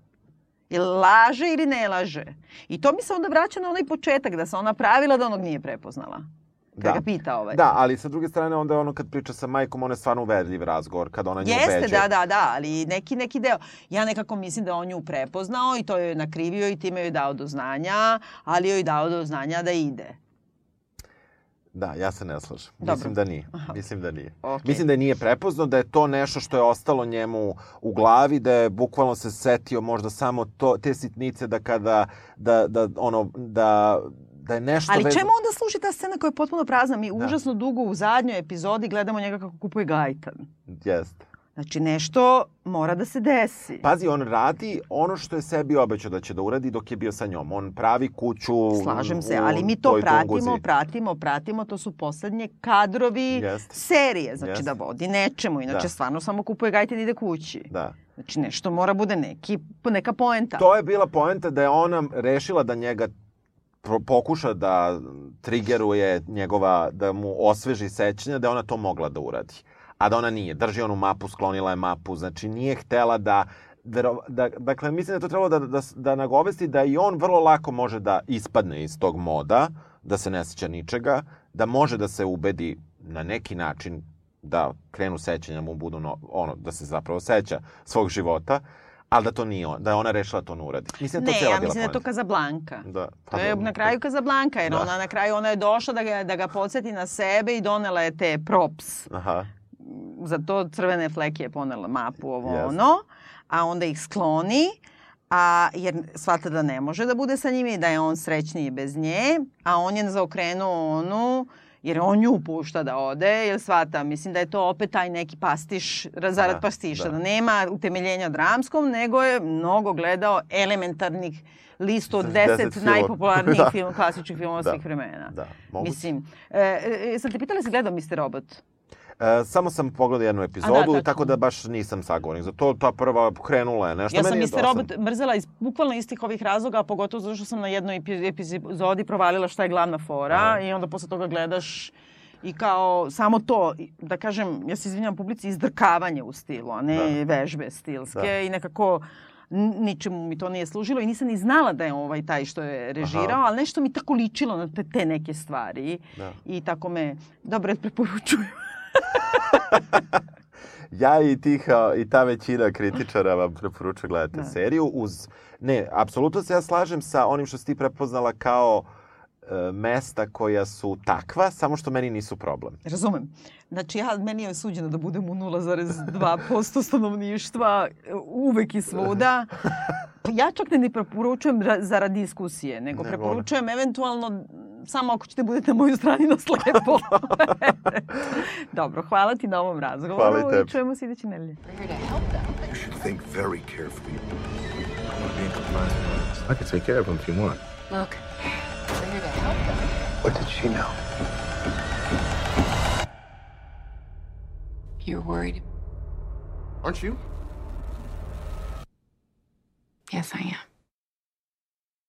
Je li laže ili ne laže. I to mi se onda vraća na onaj početak, da se ona pravila da onog nije prepoznala. Da. ga pita ovaj. Da, ali sa druge strane onda ono kad priča sa majkom, on je stvarno uverljiv razgovor, kad ona nju Jeste, ubeđuje. da, da, da, ali neki, neki deo. Ja nekako mislim da on nju prepoznao i to joj je nakrivio i time joj dao do znanja, ali joj dao do znanja da ide. Da, ja se ne slažem. Dobro. Mislim da nije. Mislim da nije. Ok. Mislim da je nije prepoznao, da je to nešto što je ostalo njemu u glavi, da je bukvalno se setio možda samo to, te sitnice da kada, da, da, ono, da, da je nešto Ali vezano- čemu onda služi ta scena koja je potpuno prazna? Mi Da. užasno dugo u zadnjoj epizodi gledamo njega kako kupuje gajtan. Jeste. Znači nešto mora da se desi. Pazi, on radi ono što je sebi obećao da će da uradi dok je bio sa njom. On pravi kuću Slažem se, ali mi to pratimo, Tunguzi. pratimo, pratimo, to su poslednje kadrovi Jeste. serije, znači Jeste. da vodi nečemu, inače Da. stvarno samo kupuje gajtan i ide kući. Da. Znači nešto mora bude neki, neka poenta. To je bila poenta da je ona rešila da njega pokuša da trigeruje njegova, da mu osveži sećanja, da ona to mogla da uradi. A da ona nije. Drži onu mapu, sklonila je mapu, znači nije htela da da, dakle, mislim da je to trebalo da, da, da nagovesti da i on vrlo lako može da ispadne iz tog moda, da se ne seća ničega, da može da se ubedi na neki način da krenu sećanja mu budu no, ono, da se zapravo seća svog života, ali da to nije on, da je ona rešila to ne uradi. Mislim da to Ne, cijela ja mislim da je to. Kazablanka. Da, pa To je na kraju Kazablanka, jer Da. ona na kraju ona je došla da ga, da ga podsjeti na sebe i donela je te props. Aha, Za to crvene fleke je ponela mapu ovo Jeste. ono, a onda ih skloni, a, jer shvata da ne može da bude sa njim i da je on srećniji bez nje, a on je zaokrenuo onu, jer on nju pušta da ode, jer shvata, mislim da je to opet taj neki pastiš, zarad Da, pastiša, da. da. nema utemeljenja dramskom, nego je mnogo gledao elementarnih listu od 10 Deset filmova. najpopularnijih Da. film, klasičnih filmova Da. svih vremena. da, moguće. Mislim, e, e, sam te pitala si gledao Mr. Robot? E, samo sam pogledao jednu epizodu, A da, tako da baš nisam sagovornik. Za to ta prva krenula je nešto. Ja sam Mr. Robot mrzela iz bukvalno istih ovih razloga, a pogotovo zato što sam na jednoj epi- epizodi provalila šta je glavna fora Aha. i onda posle toga gledaš i kao samo to, da kažem, ja se izvinjam publici, izdrkavanje u stilu, a ne vežbe stilske Da. i nekako ničemu mi to nije služilo i nisam ni znala da je ovaj taj što je režirao, ali nešto mi tako ličilo na te, te neke stvari Da. i tako me dobro preporučuju. Ja i tih, i ta većina kritičara vam preporučuju gledate Da. seriju uz... Ne, apsolutno se ja slažem sa onim što si ti prepoznala kao e, mesta koja su takva, samo što meni nisu problem. Razumem. Znači, ja, meni je suđeno da budem u 0,2% stanovništva e, uvek i svuda. Ja čak ne, ne preporučujem ra- zarad diskusije, nego Nego preporučujem eventualno samo ako ćete budete na moju strani na slepo. Dobro, hvala ti na ovom razgovoru Hvala i i tebi. čujemo se iduće nedelje. We're here to help them. You should think very carefully. I want to be in compliance. I can take care of him if you want. Look, we're here to help them. What did she know? You're worried? Aren't you? Yes, I am.